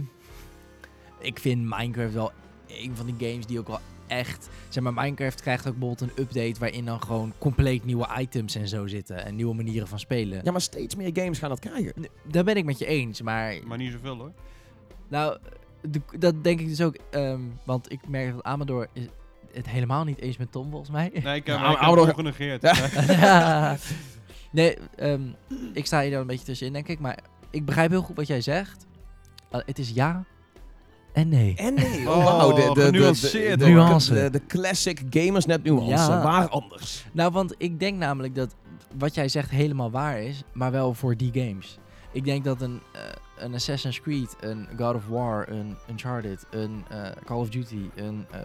Speaker 4: Ik vind Minecraft wel een van die games die ook wel echt... Zeg maar, Minecraft krijgt ook bijvoorbeeld een update waarin dan gewoon compleet nieuwe items en zo zitten. En nieuwe manieren van spelen.
Speaker 1: Ja, maar steeds meer games gaan dat krijgen.
Speaker 4: N- Daar ben ik met je eens, maar...
Speaker 2: Maar niet zoveel hoor.
Speaker 4: Nou, de- dat denk ik dus ook. ehm, want ik merk dat Amador is het helemaal niet eens met Tom, volgens mij.
Speaker 2: Nee, ik heb,
Speaker 1: Nou,
Speaker 2: heb het genegeerd.
Speaker 1: Ja.
Speaker 4: nee, ehm, ik sta hier dan een beetje tussenin, denk ik. Maar ik begrijp heel goed wat jij zegt. Uh, het is ja en nee.
Speaker 1: En nee,
Speaker 2: Oh,
Speaker 1: wauw, de, de, de, de.
Speaker 4: Nuance.
Speaker 1: de, de classic gamersnet nuance.
Speaker 4: Ja.
Speaker 1: Waar anders?
Speaker 4: Nou, want ik denk namelijk dat wat jij zegt helemaal waar is, maar wel voor die games. Ik denk dat een, eh, een Assassin's Creed, een God of War, een Uncharted, een eh, Call of Duty, een eh,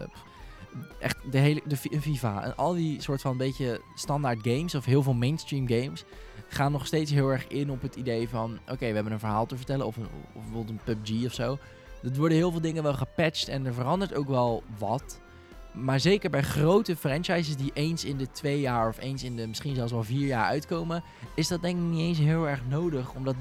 Speaker 4: echt de hele de FIFA en al die soort van beetje standaard games of heel veel mainstream games gaan nog steeds heel erg in op het idee van oké, we hebben een verhaal te vertellen of, een, of bijvoorbeeld een PUBG of zo. Er worden heel veel dingen wel gepatcht en er verandert ook wel wat. Maar zeker bij grote franchises die eens in de twee jaar of eens in de misschien zelfs wel vier jaar uitkomen, is dat denk ik niet eens heel erg nodig. Omdat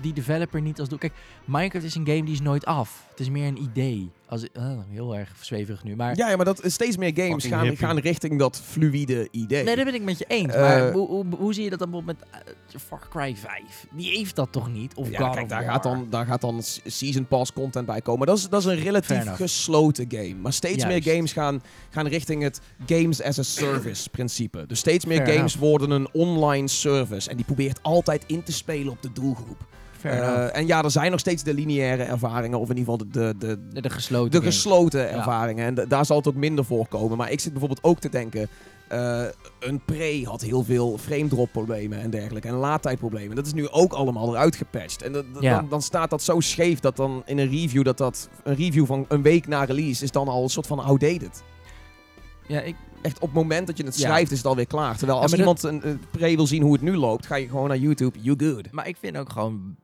Speaker 4: die developer niet als doel. Kijk, Minecraft is een game die is nooit af. Het is meer een idee. Als, eh, heel erg zweverig nu. Maar
Speaker 1: Ja, ja, maar dat, steeds meer games gaan,
Speaker 2: hippie.
Speaker 1: gaan richting dat fluïde idee.
Speaker 4: nee, daar ben ik met je eens.
Speaker 1: Eh,
Speaker 4: maar hoe, hoe, hoe zie je dat dan bijvoorbeeld met eh, Far Cry 5? Die heeft dat toch niet? Of
Speaker 1: ja,
Speaker 4: God
Speaker 1: kijk,
Speaker 4: of
Speaker 1: daar
Speaker 4: War?
Speaker 1: gaat, dan, daar gaat dan Season Pass content bij komen. Dat is, dat is een relatief gesloten game. Maar steeds
Speaker 4: Juist.
Speaker 1: meer games gaan, gaan richting het games as a service principe. Dus steeds meer
Speaker 4: Fair
Speaker 1: games worden een online service. En die probeert altijd in te spelen op de doelgroep. Eh, en ja, er zijn nog steeds de lineaire ervaringen. Of in ieder geval de, de, de,
Speaker 4: de, de gesloten
Speaker 1: de
Speaker 4: games.
Speaker 1: gesloten ervaringen. En daar zal het ook minder voorkomen. Maar ik zit bijvoorbeeld ook te denken... eh, een Prey had heel veel frame drop problemen en dergelijke. En laadtijdproblemen. Dat is nu ook allemaal eruit gepatcht. En dat- dat-
Speaker 4: Ja.
Speaker 1: dan, dan staat dat zo scheef dat dan in een review... dat dat een review van een week na release is dan al een soort van outdated.
Speaker 4: Ja, ik,
Speaker 1: echt op het moment dat je het
Speaker 4: Ja.
Speaker 1: schrijft, is het alweer klaar. Terwijl als iemand een, een pre wil zien hoe het nu loopt, ga je gewoon naar YouTube. You good.
Speaker 4: Maar ik vind ook gewoon,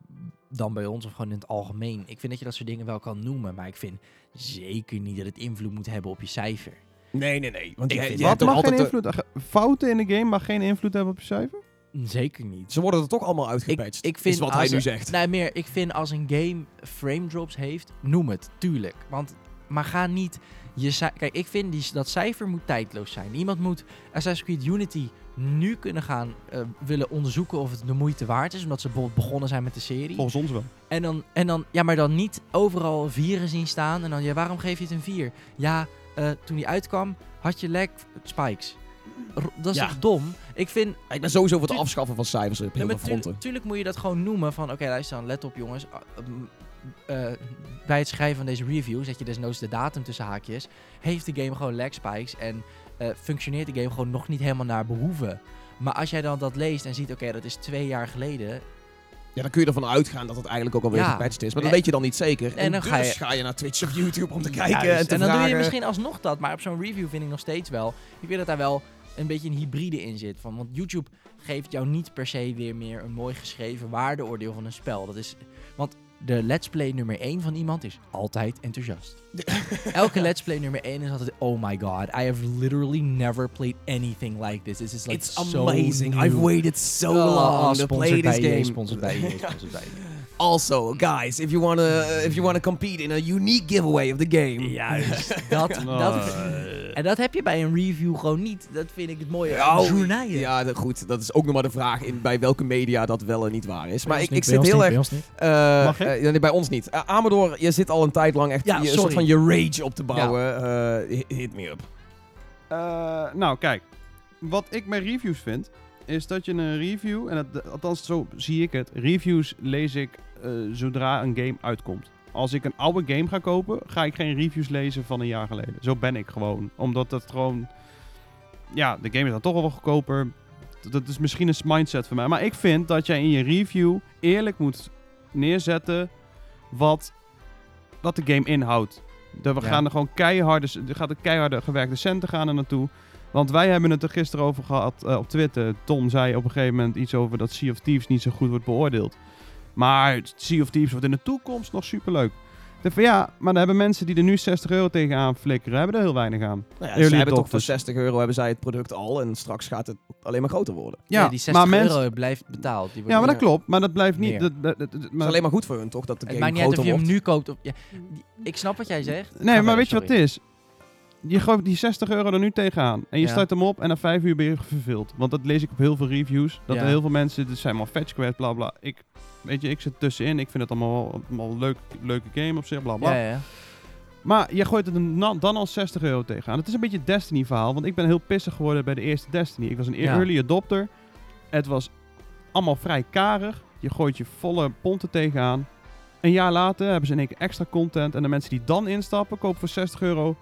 Speaker 4: dan bij ons of gewoon in het algemeen, ik vind dat je dat soort dingen wel kan noemen. Maar ik vind zeker niet dat het invloed moet hebben op je cijfer.
Speaker 1: Nee, nee, nee. Want
Speaker 4: Ik
Speaker 1: je,
Speaker 4: vind-
Speaker 1: je
Speaker 2: Wat mag geen invloed... Fouten in de game mag geen invloed hebben op je cijfer?
Speaker 4: Zeker niet.
Speaker 1: ze worden er toch allemaal uitgepatcht.
Speaker 4: Ik vind
Speaker 1: is wat hij nu zegt.
Speaker 4: Nee, meer, ik vind als een game frame drops heeft, noem het, tuurlijk. Want, maar ga niet je Kijk, ik vind die, dat cijfer moet tijdloos zijn. Iemand moet Assassin's Creed Unity nu kunnen gaan eh, willen onderzoeken of het de moeite waard is. Omdat ze bijvoorbeeld begonnen zijn met de serie.
Speaker 2: Volgens ons wel.
Speaker 4: En dan, en dan, ja, maar dan niet overal vieren zien staan. En dan, ja, waarom geef je het een vier? Ja, eh, toen die uitkwam, had je lek spikes. R- dat is
Speaker 1: Ja.
Speaker 4: toch dom? Ik vind,
Speaker 1: Ik ben sowieso voor het afschaffen van cijfers op heel veel
Speaker 4: maar tuurlijk,
Speaker 1: fronten.
Speaker 4: tuurlijk moet je dat gewoon noemen van, oké, luister dan, let op jongens. Eh, bij het schrijven van deze review zet je desnoods de datum tussen haakjes. Heeft de game gewoon lag spikes en eh, functioneert de game gewoon nog niet helemaal naar behoeven. Maar als jij dan dat leest en ziet, oké, dat is twee jaar geleden.
Speaker 1: Ja, dan kun je ervan uitgaan dat het eigenlijk ook alweer
Speaker 4: Ja.
Speaker 1: gepatcht is. Maar dat
Speaker 4: En-
Speaker 1: weet je dan niet zeker. En,
Speaker 4: en dan
Speaker 1: dus
Speaker 4: ga
Speaker 1: ga
Speaker 4: je-
Speaker 1: je... naar Twitch of YouTube om te kijken
Speaker 4: Juist,
Speaker 1: en te
Speaker 4: en dan
Speaker 1: vragen...
Speaker 4: doe je misschien alsnog dat. Maar op zo'n review vind ik nog steeds wel. Ik vind dat daar wel een beetje een hybride in zit. Van, want YouTube geeft jou niet per se weer meer een mooi geschreven waardeoordeel van een spel. Dat is, de let's play nummer 1 van iemand is altijd enthousiast. <laughs> Elke let's play nummer 1 is altijd, oh my god, I have literally never played anything like this. This is like
Speaker 1: It's
Speaker 4: so
Speaker 1: amazing.
Speaker 4: new.
Speaker 1: I've waited so
Speaker 4: Oh,
Speaker 1: long to
Speaker 4: sponsored
Speaker 1: play this
Speaker 4: bij EA,
Speaker 1: game.
Speaker 4: Sponsored bij EA, sponsored bij EA.
Speaker 1: Also, guys, if you want to if you want to compete in a unique giveaway of the game.
Speaker 4: Juist. <laughs> Dat, dat, en dat heb je bij een review gewoon niet. Dat vind ik het mooie.
Speaker 1: Oh. Ja, dat- goed. Dat is ook nog maar de vraag in, bij welke media dat wel en niet waar is. Maar ik, ik zit heel
Speaker 4: niet,
Speaker 1: erg...
Speaker 4: bij ons niet.
Speaker 1: eh,
Speaker 2: Mag ik?
Speaker 1: eh, nee, bij ons niet. Eh, Amador, je zit al een tijd lang echt
Speaker 4: Ja,
Speaker 1: je, een soort van je rage op te bouwen. Eh, hit- hit me up.
Speaker 2: Eh, nou, kijk. Wat ik met reviews vind, is dat je een review, en dat, althans zo zie ik het, reviews lees ik eh, zodra een game uitkomt. Als ik een oude game ga kopen, ga ik geen reviews lezen van een jaar geleden. Zo ben ik gewoon. Omdat dat gewoon... Ja, de game is dan toch al wel goedkoper. Dat is misschien een mindset van mij. Maar ik vind dat jij in je review eerlijk moet neerzetten wat dat de game inhoudt. Dat we
Speaker 4: Ja.
Speaker 2: gaan er gewoon keiharde, er gaat een keiharde gewerkte centen gaan er naartoe. Want wij hebben het er gisteren over gehad eh, op Twitter. Tom zei op een gegeven moment iets over dat Sea of Thieves niet zo goed wordt beoordeeld. Maar Sea of Thieves wordt in de toekomst nog superleuk. Ik dacht van ja, maar dan hebben mensen die er nu 60 euro tegenaan flikkeren, hebben er heel weinig aan.
Speaker 1: Nou ja, ze hebben toch voor
Speaker 2: adopters.
Speaker 1: 60 euro hebben zij het product al. En straks gaat het alleen maar groter worden. Het
Speaker 4: Ja, die 60
Speaker 2: maar
Speaker 4: euro
Speaker 2: mensen,
Speaker 4: blijft betaald. Die
Speaker 2: ja, maar dat klopt. Maar dat blijft niet. Dat, dat, dat- dat-
Speaker 1: is
Speaker 2: maar,
Speaker 1: alleen maar goed voor hun, toch? Dat de
Speaker 4: Het
Speaker 1: game
Speaker 4: maakt niet uit
Speaker 1: groter
Speaker 4: of je hem
Speaker 1: wordt.
Speaker 4: nu koopt. Of, ja, ik snap wat jij zegt.
Speaker 2: Nee, maar weet je wat het is? Je gooit die 60 euro er nu tegenaan. En je
Speaker 4: Ja.
Speaker 2: start hem op en na 5 uur ben je verveeld. Want dat lees ik op heel veel reviews. Dat
Speaker 4: Ja.
Speaker 2: er heel veel mensen, er zijn maar fetch quest, bla bla. Ik, weet je, ik zit tussenin. Ik vind het allemaal, wel- leuk, leuke game op zich, bla bla.
Speaker 4: Ja, ja.
Speaker 2: Maar je gooit het er dan al 60 euro tegenaan. Het is een beetje een Destiny verhaal. Want ik ben heel pissig geworden bij de eerste Destiny. Ik was een
Speaker 4: Ja.
Speaker 2: early adopter. Het was allemaal vrij karig. Je gooit je volle ponten tegenaan. Een jaar later hebben ze in één keer extra content. En de mensen die dan instappen, kopen voor 60 euro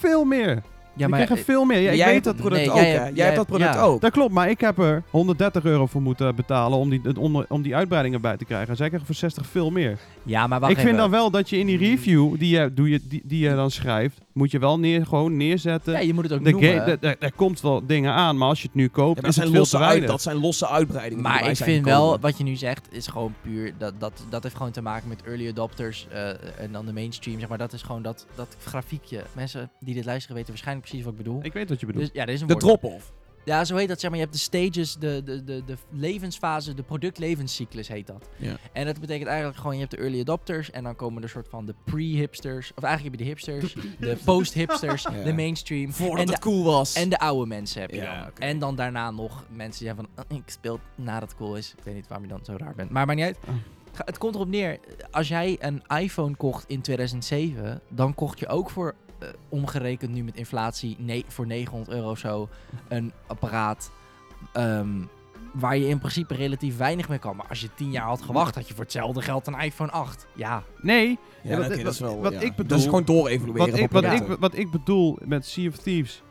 Speaker 2: veel meer.
Speaker 4: Ja, maar
Speaker 2: krijgt er veel meer. Ja, ik
Speaker 1: jij
Speaker 2: weet
Speaker 1: hebt
Speaker 2: dat
Speaker 1: product
Speaker 4: nee,
Speaker 1: ook,
Speaker 4: jij
Speaker 1: hè?
Speaker 4: hebt-
Speaker 1: Jij hebt dat product ook.
Speaker 2: dat klopt, maar ik heb er 130 euro voor moeten betalen om die, om die uitbreidingen bij te krijgen. En zij krijgen voor 60 veel meer.
Speaker 4: Ja, maar wacht
Speaker 2: ik vind
Speaker 4: even.
Speaker 2: dan wel dat je in die review die je, doe je, die, die je dan schrijft, moet je wel neer, gewoon neerzetten.
Speaker 4: Ja, je moet het ook
Speaker 2: de
Speaker 4: noemen.
Speaker 2: game, de- de- er komt wel dingen aan, maar als je het nu koopt,
Speaker 1: Ja, dat,
Speaker 2: het
Speaker 1: zijn losse uit, dat zijn losse uitbreidingen.
Speaker 4: Maar ik vind wel, wat je nu zegt, is gewoon puur, dat, dat, dat heeft gewoon te maken met early adopters eh, en dan de mainstream, zeg maar. Dat is gewoon dat, dat grafiekje. Mensen die dit luisteren weten waarschijnlijk precies wat ik bedoel.
Speaker 2: Ik weet wat je bedoelt.
Speaker 4: Dus, ja, dit is een
Speaker 1: De drop-off.
Speaker 4: Ja, zo heet dat, zeg maar. Je hebt de stages, de, de, de, de levensfase, de productlevenscyclus heet dat.
Speaker 1: Ja.
Speaker 4: En dat betekent eigenlijk gewoon, je hebt de early adopters en dan komen er soort van de pre-hipsters, of eigenlijk heb je de hipsters, <laughs> de post-hipsters,
Speaker 1: Ja.
Speaker 4: de mainstream
Speaker 1: Voordat
Speaker 4: en de,
Speaker 1: het cool was.
Speaker 4: en de oude mensen heb je
Speaker 1: Ja,
Speaker 4: dan. En dan daarna nog mensen die zeggen van, "Oh, ik speel nadat het cool is. Ik weet niet waarom je dan zo raar bent. Maar maar niet uit.
Speaker 2: Oh.
Speaker 4: Ga- Het komt erop neer, als jij een iPhone kocht in 2007, dan kocht je ook voor, eh, omgerekend nu met inflatie, nee, voor 900 euro of zo, een apparaat ehm, waar je in principe relatief weinig mee kan. Maar als je 10 jaar had gewacht, had je voor hetzelfde geld een iPhone 8. Ja,
Speaker 2: nee,
Speaker 1: Ja,
Speaker 2: Ja, wat-
Speaker 1: dat is wel,
Speaker 2: wat
Speaker 1: ja.
Speaker 2: ik bedoel-
Speaker 1: Dat is gewoon door-evalueren
Speaker 2: wat ik, wat, ik, wat ik bedoel met Sea of Thieves,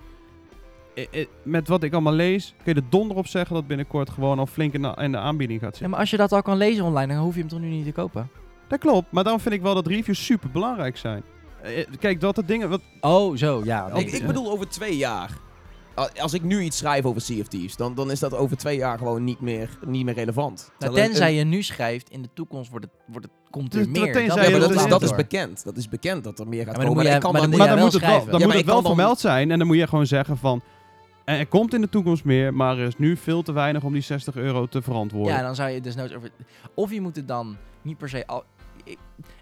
Speaker 2: met wat ik allemaal lees, kun je er donder op zeggen dat binnenkort gewoon al flink in de, in de aanbieding gaat
Speaker 4: Ja,
Speaker 2: zitten.
Speaker 4: maar als je dat al kan lezen online, dan hoef je hem toch nu niet te kopen?
Speaker 2: Dat klopt, maar daarom vind ik wel dat reviews super belangrijk zijn. Eh, Kijk, dat de dingen... Wat,
Speaker 4: Oh, zo, ja.
Speaker 1: Ik, ik bedoel over twee jaar. als ik nu iets schrijf over Sea of Thieves, dan, dan is dat over twee jaar gewoon niet meer, niet meer relevant.
Speaker 4: Nou, tenzij je nu schrijft, in de toekomst wordt het, wordt het, komt er
Speaker 2: Dus
Speaker 4: meer. Dat-
Speaker 2: je
Speaker 1: Ja, maar
Speaker 2: dat
Speaker 1: dat, is, dat is bekend. Dat is bekend dat er meer gaat
Speaker 4: maar dan
Speaker 1: komen.
Speaker 4: moet
Speaker 1: ik kan
Speaker 4: maar
Speaker 1: dan
Speaker 4: dan
Speaker 2: moet het wel,
Speaker 4: schrijven.
Speaker 2: dan
Speaker 1: Ja,
Speaker 2: moet het wel vermeld zijn. En dan moet je gewoon zeggen van... "Eh, Er komt in de toekomst meer, maar er is nu veel te weinig om die 60 euro te verantwoorden.
Speaker 4: Ja, dan zou je dus nooit over... Of je moet het dan niet per se... Al, ik,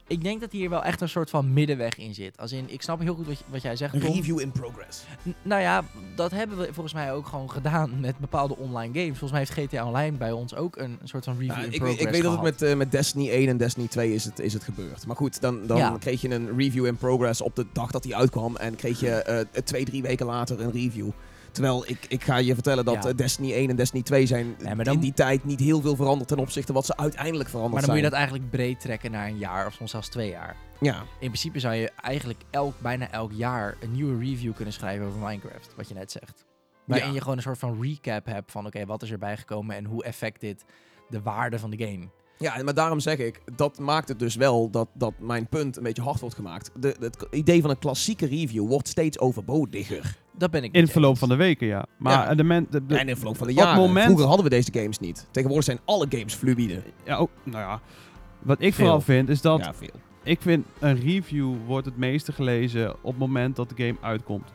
Speaker 4: ik denk dat hier wel echt een soort van middenweg in zit. Als in, ik snap heel goed wat, wat jij zegt, Tom.
Speaker 1: review in progress.
Speaker 4: N- Nou ja, dat hebben we volgens mij ook gewoon gedaan met bepaalde online games. Volgens mij heeft GTA Online bij ons ook een soort van review in
Speaker 1: ik, weet-
Speaker 4: progress
Speaker 1: ik weet dat het met, eh, met Destiny 1 en Destiny 2 is het, is het gebeurd. Maar goed, dan, dan
Speaker 4: Ja.
Speaker 1: kreeg je een review in progress op de dag dat hij uitkwam. En kreeg je eh, twee, drie weken later een review. Terwijl ik, ik ga je vertellen dat
Speaker 4: Ja.
Speaker 1: eh, Destiny 1 en Destiny 2 zijn
Speaker 4: Nee, maar dan-
Speaker 1: in die tijd niet heel veel veranderd ten opzichte wat ze uiteindelijk veranderd
Speaker 4: Maar dan moet je
Speaker 1: zijn.
Speaker 4: dat eigenlijk breed trekken naar een jaar of soms zelfs twee jaar.
Speaker 1: Ja,
Speaker 4: In principe zou je eigenlijk elk, bijna elk jaar een nieuwe review kunnen schrijven over Minecraft, wat je net zegt. Waarin
Speaker 1: Ja.
Speaker 4: je gewoon een soort van recap hebt van oké, wat is erbij gekomen en hoe effect dit de waarde van de game.
Speaker 1: Ja, maar daarom zeg ik, dat maakt het dus wel dat, dat mijn punt een beetje hard wordt gemaakt. De, het idee van een klassieke review wordt steeds overbodiger.
Speaker 4: Dat ben ik
Speaker 2: In verloop
Speaker 4: eens.
Speaker 2: van de weken, ja. Maar
Speaker 1: Ja.
Speaker 2: de, men, de, de-
Speaker 1: en in verloop van de jaren.
Speaker 2: moment-
Speaker 1: Vroeger hadden we deze games niet. Tegenwoordig zijn alle games fluïde.
Speaker 2: ja, ook, nou ja, wat ik
Speaker 4: Veel.
Speaker 2: vooral vind, is dat
Speaker 1: ja, veel.
Speaker 2: ik vind een review wordt het meeste gelezen op het moment dat de game uitkomt.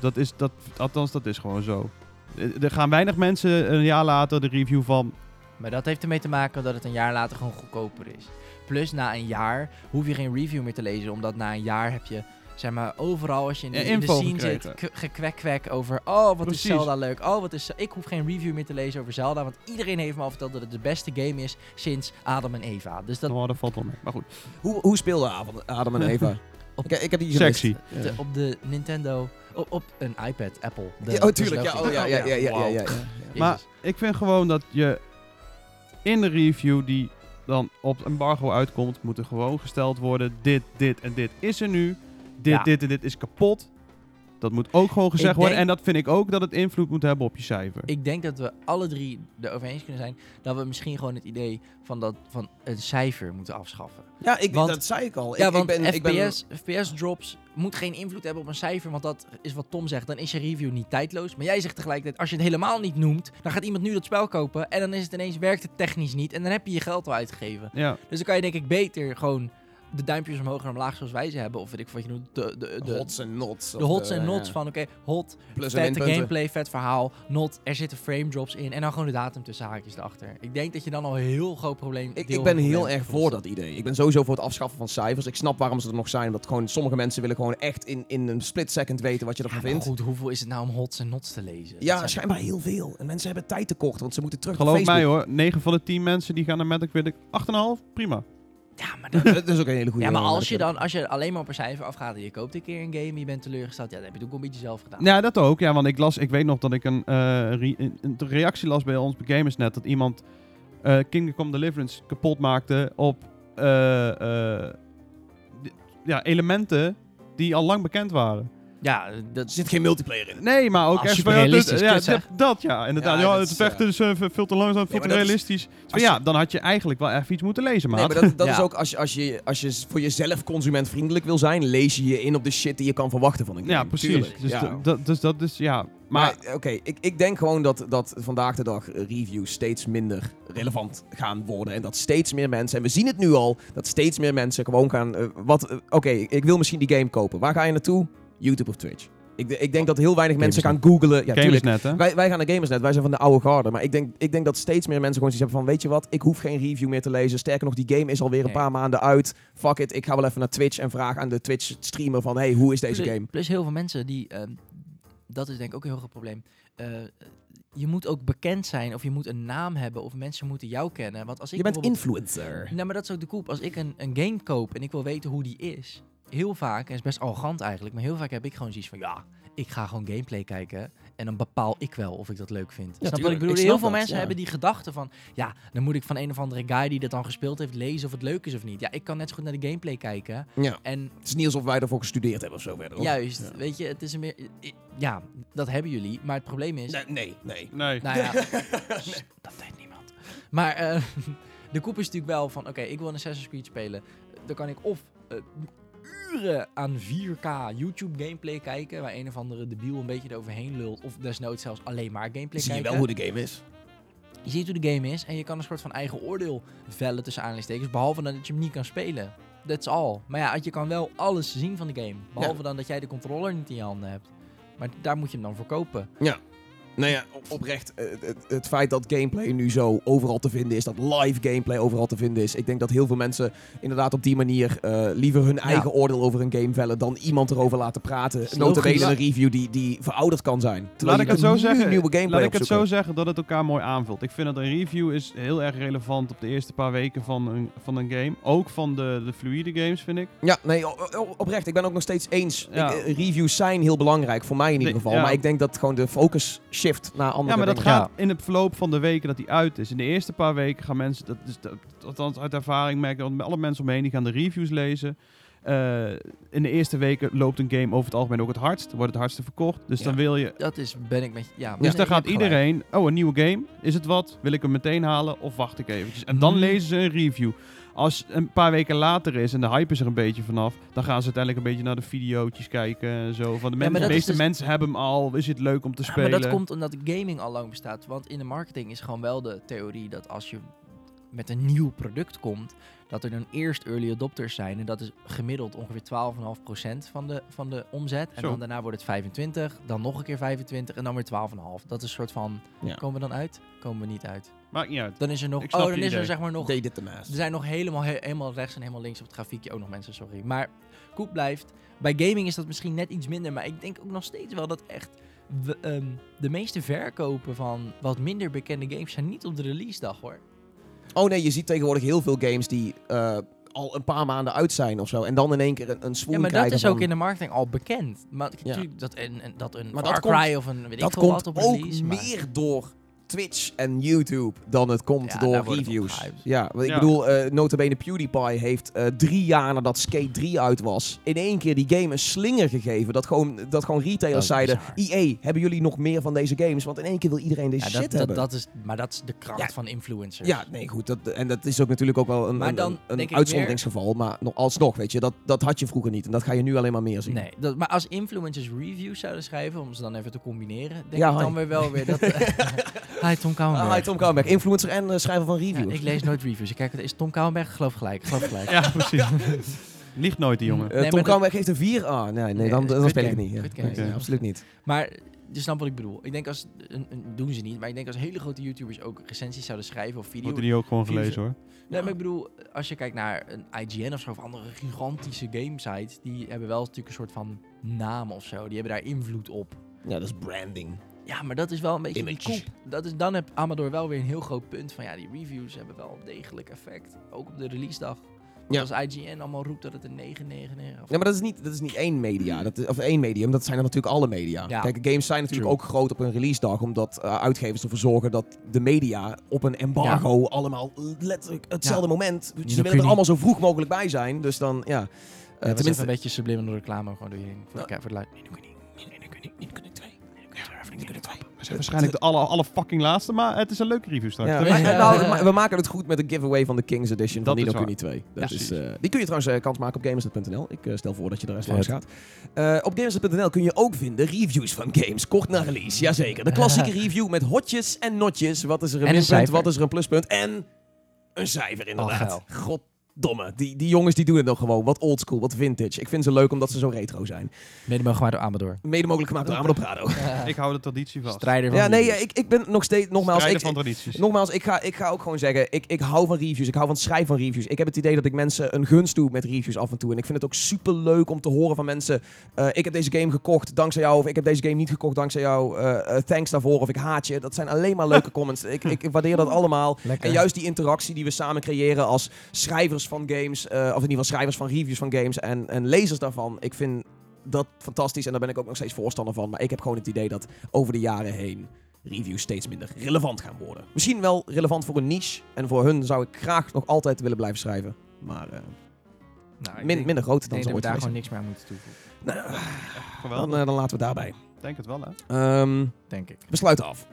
Speaker 2: Dat is, dat, althans, dat is gewoon zo. Eh, Er gaan weinig mensen een jaar later de review van...
Speaker 4: Maar dat heeft ermee te maken dat het een jaar later gewoon goedkoper is. Plus na een jaar hoef je geen review meer te lezen, omdat na een jaar heb je, zeg maar, overal als je in de,
Speaker 2: Ja,
Speaker 4: in de
Speaker 2: info
Speaker 4: scene zit,
Speaker 2: gekregen.
Speaker 4: k- gekwek-kwek over, oh wat
Speaker 2: Precies.
Speaker 4: is Zelda leuk, oh wat is, ik hoef geen review meer te lezen over Zelda, want iedereen heeft me al verteld dat het de beste game is sinds Adam en Eva. Dus dat
Speaker 2: Oh, dat valt wel mee. Maar goed.
Speaker 1: Hoe, hoe speelde Adam, en Eva? <laughs>
Speaker 4: Op-
Speaker 1: ik, ik heb die gemist.
Speaker 2: Sexy.
Speaker 4: de- op de Nintendo, op, op een iPad, Apple. De,
Speaker 1: Ja, oh, tuurlijk. Ja, oh, ja, ja, ja, ja, ja, ja.
Speaker 2: Maar ik vind gewoon dat je in de review die dan op embargo uitkomt, moet er gewoon gesteld worden: dit, dit en dit is er nu. Dit,
Speaker 4: Ja.
Speaker 2: dit en dit is kapot. Dat moet ook gewoon gezegd worden. En dat vind ik ook dat het invloed moet hebben op je cijfer.
Speaker 4: Ik denk dat we alle drie erover eens kunnen zijn dat we misschien gewoon het idee van, dat, van een cijfer moeten afschaffen.
Speaker 1: Ja, ik,
Speaker 4: Want-
Speaker 1: dat zei ik al.
Speaker 4: ja,
Speaker 1: ik,
Speaker 4: want
Speaker 1: ik ben, ik ben,
Speaker 4: FPS, FPS-drops moet geen invloed hebben op een cijfer, want dat is wat Tom zegt. Dan is je review niet tijdloos. Maar jij zegt tegelijkertijd, als je het helemaal niet noemt, dan gaat iemand nu dat spel kopen en dan is het ineens, werkt het technisch niet en dan heb je je geld al uitgegeven.
Speaker 2: ja,
Speaker 4: Dus dan kan je denk ik beter gewoon de duimpjes omhoog en omlaag zoals wij ze hebben, of weet ik wat je noemt, de, de, de,
Speaker 1: hots en nots.
Speaker 4: de hots
Speaker 1: de-
Speaker 4: en nots
Speaker 1: ja.
Speaker 4: van oké, hot,
Speaker 1: Plus en
Speaker 4: vette gameplay, vet verhaal, not, er zitten frame drops in en dan gewoon de datum tussen haakjes erachter. Ik denk dat je dan al een heel groot probleem
Speaker 1: Ik, ik ben heel erg voor dat idee. Ik ben sowieso voor het afschaffen van cijfers. Ik snap waarom ze er nog zijn. Omdat gewoon sommige mensen willen gewoon echt in, in een split second weten wat je ervan
Speaker 4: Ja, maar
Speaker 1: vindt.
Speaker 4: goed, hoeveel is het nou om hots en nots te lezen?
Speaker 1: Ja,
Speaker 4: zijn-
Speaker 1: schijnbaar heel veel. En mensen hebben tijd tekort, want ze moeten terug
Speaker 2: geloof
Speaker 1: naar
Speaker 2: mij hoor. 9 van de 10 mensen die gaan naar Metacritic 8,5. Prima.
Speaker 4: Ja, maar, <laughs>
Speaker 1: dat is ook een hele goede
Speaker 4: ja, maar als je dan als je alleen maar op een cijfer afgaat en je koopt een keer een game en je bent teleurgesteld, ja, dan heb je het ook een beetje zelf gedaan.
Speaker 2: Ja, dat ook. Ja, want ik las, ik weet nog dat ik een, eh, re- een- een reactie las bij ons bij Gamersnet. Dat iemand eh Kingdom Come Deliverance kapot maakte op eh, ja, elementen die al lang bekend waren.
Speaker 4: Ja, dat
Speaker 1: Er zit geen multiplayer in.
Speaker 2: Nee, maar ook
Speaker 4: Ah,
Speaker 2: echt
Speaker 4: super realistisch,
Speaker 2: dat- ja, dat, dat, ja, inderdaad.
Speaker 1: Ja,
Speaker 2: het vechten is eh, veel te langzaam, veel
Speaker 1: maar
Speaker 2: te
Speaker 1: is-
Speaker 2: realistisch. Dus
Speaker 1: als
Speaker 2: ja,
Speaker 1: je-
Speaker 2: dan had je eigenlijk wel even iets moeten lezen,
Speaker 1: Nee,
Speaker 2: maat.
Speaker 1: maar dat, dat <laughs> is ook als je, als, je, als je voor jezelf consumentvriendelijk wil zijn, lees je je in op de shit die je kan verwachten van een game.
Speaker 2: ja, precies. Dus,
Speaker 1: ja.
Speaker 2: dat- dus dat is, ja. Maar,
Speaker 1: Maar oké, ik, ik denk gewoon dat, dat vandaag de dag eh, reviews steeds minder relevant gaan worden. En dat steeds meer mensen, en we zien het nu al, dat steeds meer mensen gewoon gaan... eh, wat, eh, oké, ik wil misschien die game kopen. Waar ga je naartoe? YouTube of Twitch. Ik, ik denk dat heel weinig mensen gaan googlen. Ja, tuurlijk.
Speaker 2: Gamersnet, hè?
Speaker 1: Wij, wij gaan naar Gamersnet, wij zijn van de oude garde. Maar ik denk, ik denk dat steeds meer mensen gewoon zoiets hebben van... Weet je wat, ik hoef geen review meer te lezen. Sterker nog, die game is alweer een
Speaker 4: Nee.
Speaker 1: paar maanden uit. Fuck it, ik ga wel even naar Twitch en vraag aan de Twitch-streamer van... Hey, hoe is deze
Speaker 4: plus,
Speaker 1: game?
Speaker 4: plus heel veel mensen die, ehm, dat is denk ik ook een heel groot probleem. Eh, je moet ook bekend zijn of je moet een naam hebben of mensen moeten jou kennen. Want als ik
Speaker 1: Je bent influencer.
Speaker 4: Nou, maar dat is ook de koep. Als ik een, een game koop en ik wil weten hoe die is, heel vaak, en het is best arrogant eigenlijk, maar heel vaak heb ik gewoon zoiets van, ja, ik ga gewoon gameplay kijken en dan bepaal ik wel of ik dat leuk vind. Snap je wat ik bedoel?
Speaker 1: Ik
Speaker 4: heel veel
Speaker 1: dat,
Speaker 4: mensen
Speaker 1: ja.
Speaker 4: hebben die gedachte van, ja, dan moet ik van een of andere guy die dat dan gespeeld heeft lezen of het leuk is of niet. Ja, ik kan net zo goed naar de gameplay kijken
Speaker 1: Ja.
Speaker 4: en
Speaker 1: Het is niet alsof wij ervoor gestudeerd hebben of zo verder.
Speaker 4: juist,
Speaker 1: Ja.
Speaker 4: weet je, het is een meer, ja, dat hebben jullie, maar het probleem is,
Speaker 1: Nee, nee, nee.
Speaker 2: Nee.
Speaker 4: nou ja, <laughs> dat weet niemand. Maar eh, <laughs> de koep is natuurlijk wel van, oké, ik wil een Assassin's Creed spelen. Dan kan ik of eh, uren aan 4K YouTube gameplay kijken, waar een of andere debiel een beetje eroverheen lult, of desnoods zelfs alleen maar gameplay
Speaker 1: Zie je
Speaker 4: kijken.
Speaker 1: wel hoe de game is.
Speaker 4: Je ziet hoe de game is en je kan een soort van eigen oordeel vellen tussen aanleidingstekens, behalve dan dat je hem niet kan spelen. That's all. Maar ja, je kan wel alles zien van de game, behalve dan dat jij de controller niet in je handen hebt. Maar daar moet je hem dan voor kopen.
Speaker 1: Nou ja, op- oprecht, eh, het, het feit dat gameplay nu zo overal te vinden is, dat live gameplay overal te vinden is. Ik denk dat heel veel mensen inderdaad op die manier eh, liever hun eigen oordeel over een game vellen dan iemand erover laten praten. Notabene een review die, die verouderd kan zijn. Terwijl
Speaker 2: Laat ik het zo
Speaker 1: nu
Speaker 2: zeggen.
Speaker 1: nieuwe gameplay
Speaker 2: Laat ik het zo zeggen dat het elkaar mooi aanvult. Ik vind dat een review is heel erg relevant op de eerste paar weken van een, van een game. Ook van de, de fluide games, vind ik.
Speaker 1: Ja, nee, oprecht. Ik ben ook nog steeds eens.
Speaker 2: Ja.
Speaker 1: Ik, eh, reviews zijn heel belangrijk, voor mij in ieder geval.
Speaker 2: ja.
Speaker 1: Maar ik denk dat gewoon de focus shift naar andere
Speaker 2: Ja, maar dat
Speaker 1: dingen.
Speaker 2: gaat in het verloop van de weken dat die uit is. In de eerste paar weken gaan mensen, dat is dat, althans uit ervaring merk ik, dat alle mensen omheen die gaan de reviews lezen. Eh, in de eerste weken loopt een game over het algemeen ook het hardst, wordt het hardste verkocht. Dus
Speaker 1: Ja.
Speaker 2: dan wil je.
Speaker 4: Dat is, ben ik met ja.
Speaker 2: Dus dan gaat
Speaker 4: gelijk.
Speaker 2: iedereen, oh een nieuwe game, is het wat? Wil ik hem meteen halen of wacht ik eventjes? En dan
Speaker 4: Mm.
Speaker 2: lezen ze een review. Als het een paar weken later is en de hype is er een beetje vanaf, dan gaan ze uiteindelijk een beetje naar de video's kijken en zo. Van de, meeste
Speaker 4: dus-
Speaker 2: mensen hebben hem al, is het leuk om te
Speaker 4: Ja,
Speaker 2: spelen?
Speaker 4: maar dat komt omdat gaming al lang bestaat. Want in de marketing is gewoon wel de theorie dat als je met een nieuw product komt, dat er dan eerst early adopters zijn. En dat is gemiddeld ongeveer 12,5% van de, van de omzet. En
Speaker 2: Zo.
Speaker 4: dan daarna wordt het 25, dan nog een keer 25 en dan weer 12,5. Dat is een soort van,
Speaker 1: Ja.
Speaker 4: komen we dan uit? Komen we niet uit.
Speaker 2: Maakt niet uit.
Speaker 4: Dan is er nog, oh, dan is er zeg maar nog er zijn nog helemaal, he- helemaal rechts en helemaal links op het grafiekje ook nog mensen, sorry. Maar goed blijft. Bij gaming is dat misschien net iets minder, maar ik denk ook nog steeds wel dat echt we- ehm, de meeste verkopen van wat minder bekende games zijn niet op de release dag hoor.
Speaker 1: Oh nee, je ziet tegenwoordig heel veel games die eh, al een paar maanden uit zijn of zo. En dan in één keer een, een swoon
Speaker 4: Ja, maar dat is ook in de marketing al bekend. Maar
Speaker 1: Ja.
Speaker 4: dat een, een- dat een
Speaker 1: Maar
Speaker 4: Far
Speaker 1: dat
Speaker 4: Cry
Speaker 1: komt-
Speaker 4: of een weet
Speaker 1: Dat
Speaker 4: ik veel
Speaker 1: komt
Speaker 4: wat op
Speaker 1: ook
Speaker 4: release. maar-
Speaker 1: meer door Twitch en YouTube dan het komt
Speaker 4: Ja,
Speaker 1: door reviews. Ja, want ik
Speaker 2: Ja.
Speaker 1: bedoel, eh notabene PewDiePie heeft eh, drie jaar nadat Skate 3 uit was, in één keer die game een slinger gegeven. Dat gewoon, dat gewoon
Speaker 4: Dat
Speaker 1: retailers zeiden. EA, hebben jullie nog meer van deze games? Want in één keer wil iedereen deze
Speaker 4: Ja,
Speaker 1: shit
Speaker 4: dat, dat,
Speaker 1: hebben.
Speaker 4: dat is, maar dat is de kracht
Speaker 1: Ja.
Speaker 4: van influencers.
Speaker 1: Ja, nee, goed. Dat, en dat is ook natuurlijk ook wel een,
Speaker 4: Maar
Speaker 1: een,
Speaker 4: dan
Speaker 1: een, een
Speaker 4: denk ik
Speaker 1: uitzonderingsgeval. Maar nog, alsnog, weet je, dat, dat had je vroeger niet. En dat ga je nu alleen maar meer zien.
Speaker 4: Nee, dat, maar als influencers reviews zouden schrijven, om ze dan even te combineren, denk
Speaker 1: Ja,
Speaker 4: ik dan weer wel weer dat... <laughs> <laughs> hi, Tom Kouwenberg.
Speaker 1: Ah, hi, Tom Kouwenberg, influencer en eh, schrijver van
Speaker 4: Ja,
Speaker 1: reviews.
Speaker 4: ik lees nooit reviews. Ik kijk, is Tom Kouwenberg? Geloof gelijk, geloof gelijk. <laughs>
Speaker 2: Ja, precies. <laughs> Liegt nooit die jongen.
Speaker 1: Eh,
Speaker 4: Nee,
Speaker 1: Tom Kouwenberg geeft een 4. Ah, nee, nee,
Speaker 4: Nee,
Speaker 1: dan, dan speel ik niet. Ja. Nee, absoluut niet.
Speaker 4: Maar je snapt wat ik bedoel. Ik denk als, een, een- doen ze niet, maar ik denk als hele grote YouTubers ook recensies zouden schrijven of video.
Speaker 2: Wordt die ook gewoon gelezen hoor.
Speaker 4: Nee, maar ik bedoel, als je kijkt naar een IGN of zo, of andere gigantische gamesites, die hebben wel natuurlijk een soort van naam of zo. Die hebben daar invloed op.
Speaker 1: Ja, dat is branding.
Speaker 4: Ja, maar dat is wel een beetje die
Speaker 1: Image.
Speaker 4: koep. Dat is, dan heb Amador wel weer een heel groot punt van ja, die reviews hebben wel degelijk effect. Ook op de release dag.
Speaker 1: Ja.
Speaker 4: Als IGN allemaal roept dat het een 999 of
Speaker 1: Ja, maar dat is niet, dat is niet één media. Dat is, of één medium. Dat zijn er natuurlijk alle media.
Speaker 4: Ja.
Speaker 1: Kijk, games zijn natuurlijk
Speaker 4: True.
Speaker 1: ook groot op een release dag. Omdat eh, uitgevers ervoor zorgen dat de media op een embargo allemaal letterlijk hetzelfde moment. Ze willen er
Speaker 4: niet.
Speaker 1: allemaal zo vroeg mogelijk bij zijn. Dus dan, ja.
Speaker 4: Dat is even
Speaker 1: tenminste,
Speaker 4: een beetje subliminal reclame gewoon door je heen. Voor, de, voor de lui-
Speaker 1: Nee, nu kun je niet. Nee, nee, nu kun je niet.
Speaker 2: We zijn waarschijnlijk de alle, alle fucking laatste, maar het is een leuke review straks.
Speaker 1: Ja.
Speaker 4: Ja.
Speaker 1: nou, we maken het goed met de giveaway van de Kings Edition
Speaker 2: Dat
Speaker 1: van Nino. Kuni 2. Dat
Speaker 2: Ja,
Speaker 1: is, eh, die kun je trouwens eh, kans maken op gamersnet.nl. Ik eh, stel voor dat je er eens langs gaat. Eh, op gamersnet.nl kun je ook vinden reviews van games kort na release. Jazeker. De klassieke review met hotjes en notjes. Wat is er een
Speaker 4: En een
Speaker 1: minpunt, wat is er een pluspunt en een cijfer inderdaad.
Speaker 4: geil.
Speaker 1: Goddomme. Die, die jongens die doen het nog gewoon. Wat oldschool, wat vintage. Ik vind ze leuk omdat ze zo retro zijn.
Speaker 4: Mede mogen gemaakt door Amador.
Speaker 1: Mede mogelijk gemaakt door Amado Prado. <laughs>
Speaker 2: Ik hou de traditie vast.
Speaker 4: Strijder van
Speaker 1: Ja, nee, ja, ik, ik ben nog steeds, nogmaals...
Speaker 2: Strijden
Speaker 1: Ik,
Speaker 2: van tradities.
Speaker 1: Nogmaals, ik ga, ik ga ook gewoon zeggen, ik, ik hou van reviews. Ik hou van het schrijven van reviews. Ik heb het idee dat ik mensen een gunst doe met reviews af en toe. En ik vind het ook super leuk om te horen van mensen. eh, ik heb deze game gekocht dankzij jou. Of ik heb deze game niet gekocht dankzij jou. eh, eh, thanks daarvoor. Of ik haat je. Dat zijn alleen maar leuke comments. Ik, ik waardeer dat allemaal.
Speaker 4: Lekker.
Speaker 1: En juist die interactie die we samen creëren als schrijvers van games. eh, of in ieder geval schrijvers van reviews van games. En, en lezers daarvan. Ik vind dat fantastisch. En daar ben ik ook nog steeds voorstander van. Maar ik heb gewoon het idee dat over de jaren heen reviews steeds minder relevant gaan worden. Misschien wel relevant voor een niche. En voor hun zou ik graag nog altijd willen blijven schrijven. Maar eh,
Speaker 4: Nou,
Speaker 1: min- minder groot dan ze ooit
Speaker 4: daar gewoon niks meer aan moeten toevoegen.
Speaker 1: Nou, dan, eh, dan laten we het daarbij.
Speaker 2: Denk het wel, hè?
Speaker 1: Ehm,
Speaker 4: Denk ik.
Speaker 1: we sluiten af.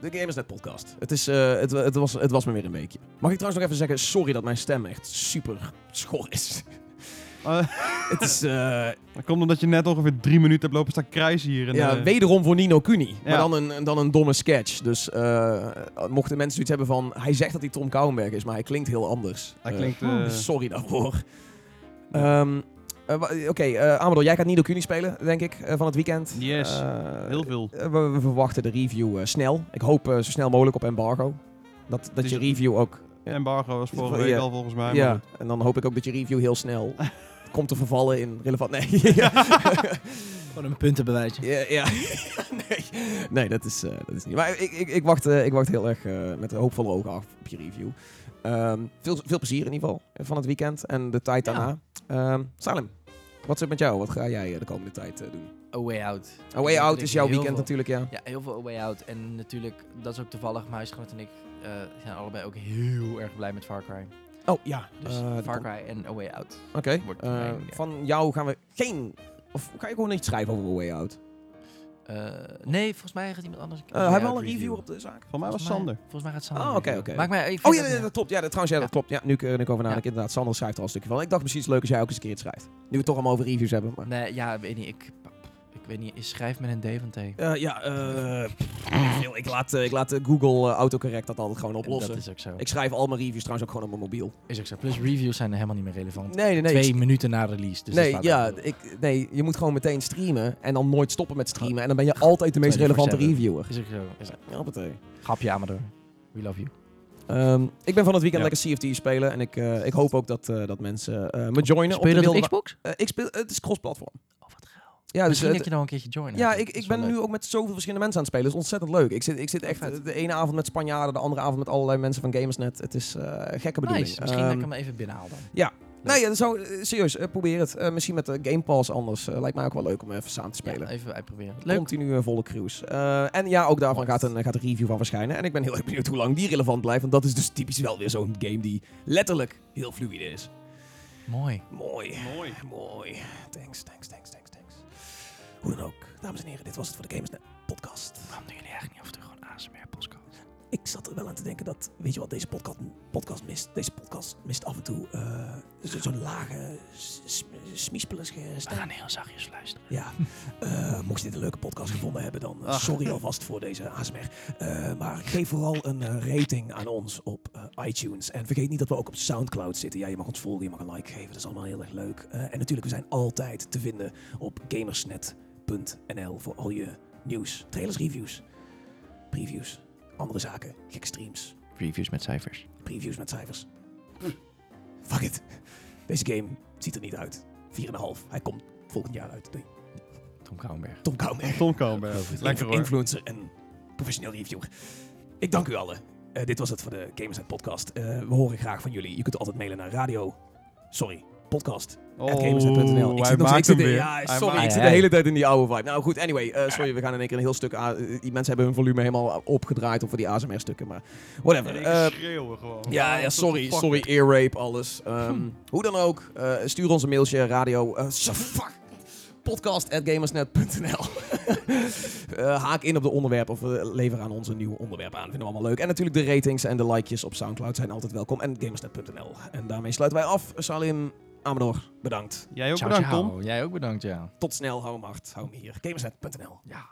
Speaker 1: De Gamersnet podcast. Het, is, eh, het, het, was, het was me weer een weekje. Mag ik trouwens nog even zeggen, sorry dat mijn stem echt super schor is.
Speaker 2: Eh, <laughs>
Speaker 1: Het is eh,
Speaker 2: dat komt omdat je net ongeveer drie minuten hebt lopen staan krijzen hier. In
Speaker 1: ja,
Speaker 2: de-
Speaker 1: wederom voor Nino Kuni. Maar dan een, dan een domme sketch. Dus mochten mensen zoiets hebben van... Hij zegt dat hij Tom Kouwenberg is, maar hij klinkt heel anders.
Speaker 2: Hij klinkt...
Speaker 1: Sorry daarvoor. Wa- Oké, eh, Amador, jij gaat Nino Kuni spelen, denk ik, eh, van het weekend.
Speaker 2: Yes,
Speaker 1: Eh,
Speaker 2: heel veel.
Speaker 1: eh, we, we verwachten de review eh, snel. Ik hoop eh, zo snel mogelijk op embargo. Dat, dat je review ook... ja.
Speaker 2: Embargo was vorige
Speaker 1: Ja.
Speaker 2: week al volgens mij. maar
Speaker 1: Ja,
Speaker 2: goed.
Speaker 1: en dan hoop ik ook dat je review heel snel <laughs> komt te vervallen in relevant... Nee. <laughs>
Speaker 4: Gewoon een puntenbewijsje.
Speaker 1: Ja, ja. <laughs> nee. nee, dat is, eh, dat is niet. Maar ik, ik, ik, wacht, eh, ik wacht heel erg eh, met hoopvolle ogen af op je review. Ehm, veel, veel plezier in ieder geval eh, van het weekend en de tijd
Speaker 4: Ja.
Speaker 1: daarna. Ehm, Salim, wat is het met jou? Wat ga jij eh, de komende tijd eh, doen?
Speaker 4: A Way Out.
Speaker 1: A Way Out is jouw weekend
Speaker 4: veel-
Speaker 1: natuurlijk, ja.
Speaker 4: Ja, heel veel A Way Out. En natuurlijk, dat is ook toevallig, mijn huisgenoot en ik eh, zijn allebei ook heel erg blij met Far Cry.
Speaker 1: Oh, ja.
Speaker 4: Dus Far Cry en A Way Out.
Speaker 1: Oké. van jou gaan we geen... Of ga je gewoon iets schrijven over A Way Out?
Speaker 4: Eh, nee, volgens mij gaat iemand anders.
Speaker 1: Eh, hebben we al een review op de zaak?
Speaker 2: Voor mij was
Speaker 4: Volgens
Speaker 2: Sander.
Speaker 4: Volgens mij gaat Sander.
Speaker 1: Oh, oké, oké.
Speaker 4: Maakt mij even.
Speaker 1: Oh ja, dat klopt. Ja, dat, trouwens, ja, dat
Speaker 4: Ja.
Speaker 1: klopt. Ja, nu, nu ik over
Speaker 4: Ja.
Speaker 1: nadenk, inderdaad. Sander schrijft er al een stukje van. Ik dacht misschien is het leuk als jij ook eens een keer iets schrijft. Nu we het toch allemaal over reviews hebben. Maar...
Speaker 4: Nee, ja, weet niet. Ik, ik weet niet. Schrijf met een D van T.
Speaker 1: Eh, ja, eh, ik laat, eh, ik laat Google autocorrect dat altijd gewoon oplossen.
Speaker 4: Dat is ook zo.
Speaker 1: Ik schrijf al mijn reviews trouwens ook gewoon op mijn mobiel.
Speaker 4: Is ook zo. Plus reviews zijn helemaal niet meer relevant.
Speaker 1: Nee, nee, nee.
Speaker 4: Twee minuten na release. Dus
Speaker 1: nee, ja, ik, nee, je moet gewoon meteen streamen en dan nooit stoppen met streamen. En dan ben je altijd de meest
Speaker 4: 24/7.
Speaker 1: relevante reviewer.
Speaker 4: Is ook zo. Is ook.
Speaker 1: Ja, hoppatee.
Speaker 4: Grapje Amador. We love you.
Speaker 1: Ehm, ik ben van het weekend
Speaker 2: Ja.
Speaker 1: lekker CFT spelen en ik, ik hoop ook dat, dat mensen me joinen.
Speaker 4: Speel
Speaker 1: op de wilde
Speaker 4: Xbox?
Speaker 1: ik speel, het is cross-platform. Ja, dus
Speaker 4: Misschien
Speaker 1: het-
Speaker 4: dat je nou een keertje joinen.
Speaker 1: Ja, ik, ik ben
Speaker 4: leuk.
Speaker 1: nu ook met zoveel verschillende mensen aan het spelen. Dat is ontzettend leuk. Ik zit, ik zit echt
Speaker 4: Vet.
Speaker 1: de ene avond met Spanjaarden, de andere avond met allerlei mensen van Gamersnet. Het is eh gekke bedoeling.
Speaker 4: Nice. Misschien dat
Speaker 1: Ehm,
Speaker 4: ik hem even binnenhaal dan.
Speaker 1: Nee, zou, eh, serieus, eh, probeer het. Eh, misschien met de Game Pass anders. Lijkt mij ook wel leuk om even samen te spelen.
Speaker 4: Ja, even uitproberen. Leuk.
Speaker 1: Continu een volle cruise. Eh, en ja, ook daarvan gaat een, gaat een review van verschijnen. En ik ben heel erg benieuwd hoe lang die relevant blijft. Want dat is dus typisch wel weer zo'n game die letterlijk heel fluide is.
Speaker 4: Mooi.
Speaker 1: Mooi.
Speaker 2: Mooi.
Speaker 1: Mooi. Thanks, thanks, thanks, thanks. Hoe dan ook, dames en heren, dit was het voor de Gamersnet podcast.
Speaker 4: Waarom doen jullie eigenlijk niet af en toe gewoon ASMR podcast?
Speaker 1: Ik zat er wel aan te denken dat, weet je wat, deze podcast, podcast mist? Deze podcast mist af en toe eh, zo- zo'n lage, smiespelige
Speaker 4: We gaan heel zachtjes luisteren.
Speaker 1: Ja, eh, mocht je dit een leuke podcast gevonden hebben, dan eh,
Speaker 2: Ach.
Speaker 1: sorry alvast voor deze ASMR. Maar geef vooral een rating aan ons op iTunes. En vergeet niet dat we ook op Soundcloud zitten. Ja, je mag ons volgen, je mag een like geven, dat is allemaal heel erg leuk. En natuurlijk, we zijn altijd te vinden op gamersnet.nl voor al je nieuws, trailers, reviews, previews, andere zaken, gekke streams,
Speaker 4: Reviews met cijfers.
Speaker 1: previews met cijfers. Fuck it. Deze game ziet er niet uit. 4,5. Hij komt volgend jaar uit. Doei.
Speaker 4: Tom Kouwenberg.
Speaker 1: Tom Kouwenberg.
Speaker 2: Tom Kouwenberg. Lekker hoor.
Speaker 1: Influencer en professioneel reviewer. Ik dank u allen. Eh, dit was het voor de Gamersnet podcast. Eh, we horen graag van jullie. Je kunt altijd mailen naar radio... Sorry, podcast.
Speaker 2: Oh,
Speaker 1: gamersnet.nl. Ik
Speaker 2: hij
Speaker 1: zit nog de,
Speaker 2: weer.
Speaker 1: ja, sorry, ik zit de hele tijd in die oude vibe. Nou goed, anyway, eh, sorry, we gaan in één keer een heel stuk... a- eh, die mensen hebben hun volume helemaal opgedraaid over die ASMR-stukken, maar whatever. Eh,
Speaker 2: schreeuwen gewoon.
Speaker 1: ja, ja, sorry, sorry, ear rape, alles. Ehm, hoe dan ook, eh, stuur ons een mailtje, radio, eh, so- fuck, podcast at gamersnet.nl. <laughs> Eh, haak in op de onderwerpen of uh, lever aan ons een nieuw onderwerp aan. Vinden we allemaal leuk. En natuurlijk de ratings en de likejes op Soundcloud zijn altijd welkom. En gamersnet.nl. En daarmee sluiten wij af. Salim, Amador, bedankt.
Speaker 2: Jij ook bedankt,
Speaker 4: ciao.
Speaker 2: Tom.
Speaker 4: Jij ook bedankt, ja.
Speaker 1: Tot snel, hou hem hard, hou hem hier. Gamerset.nl.
Speaker 4: Ja.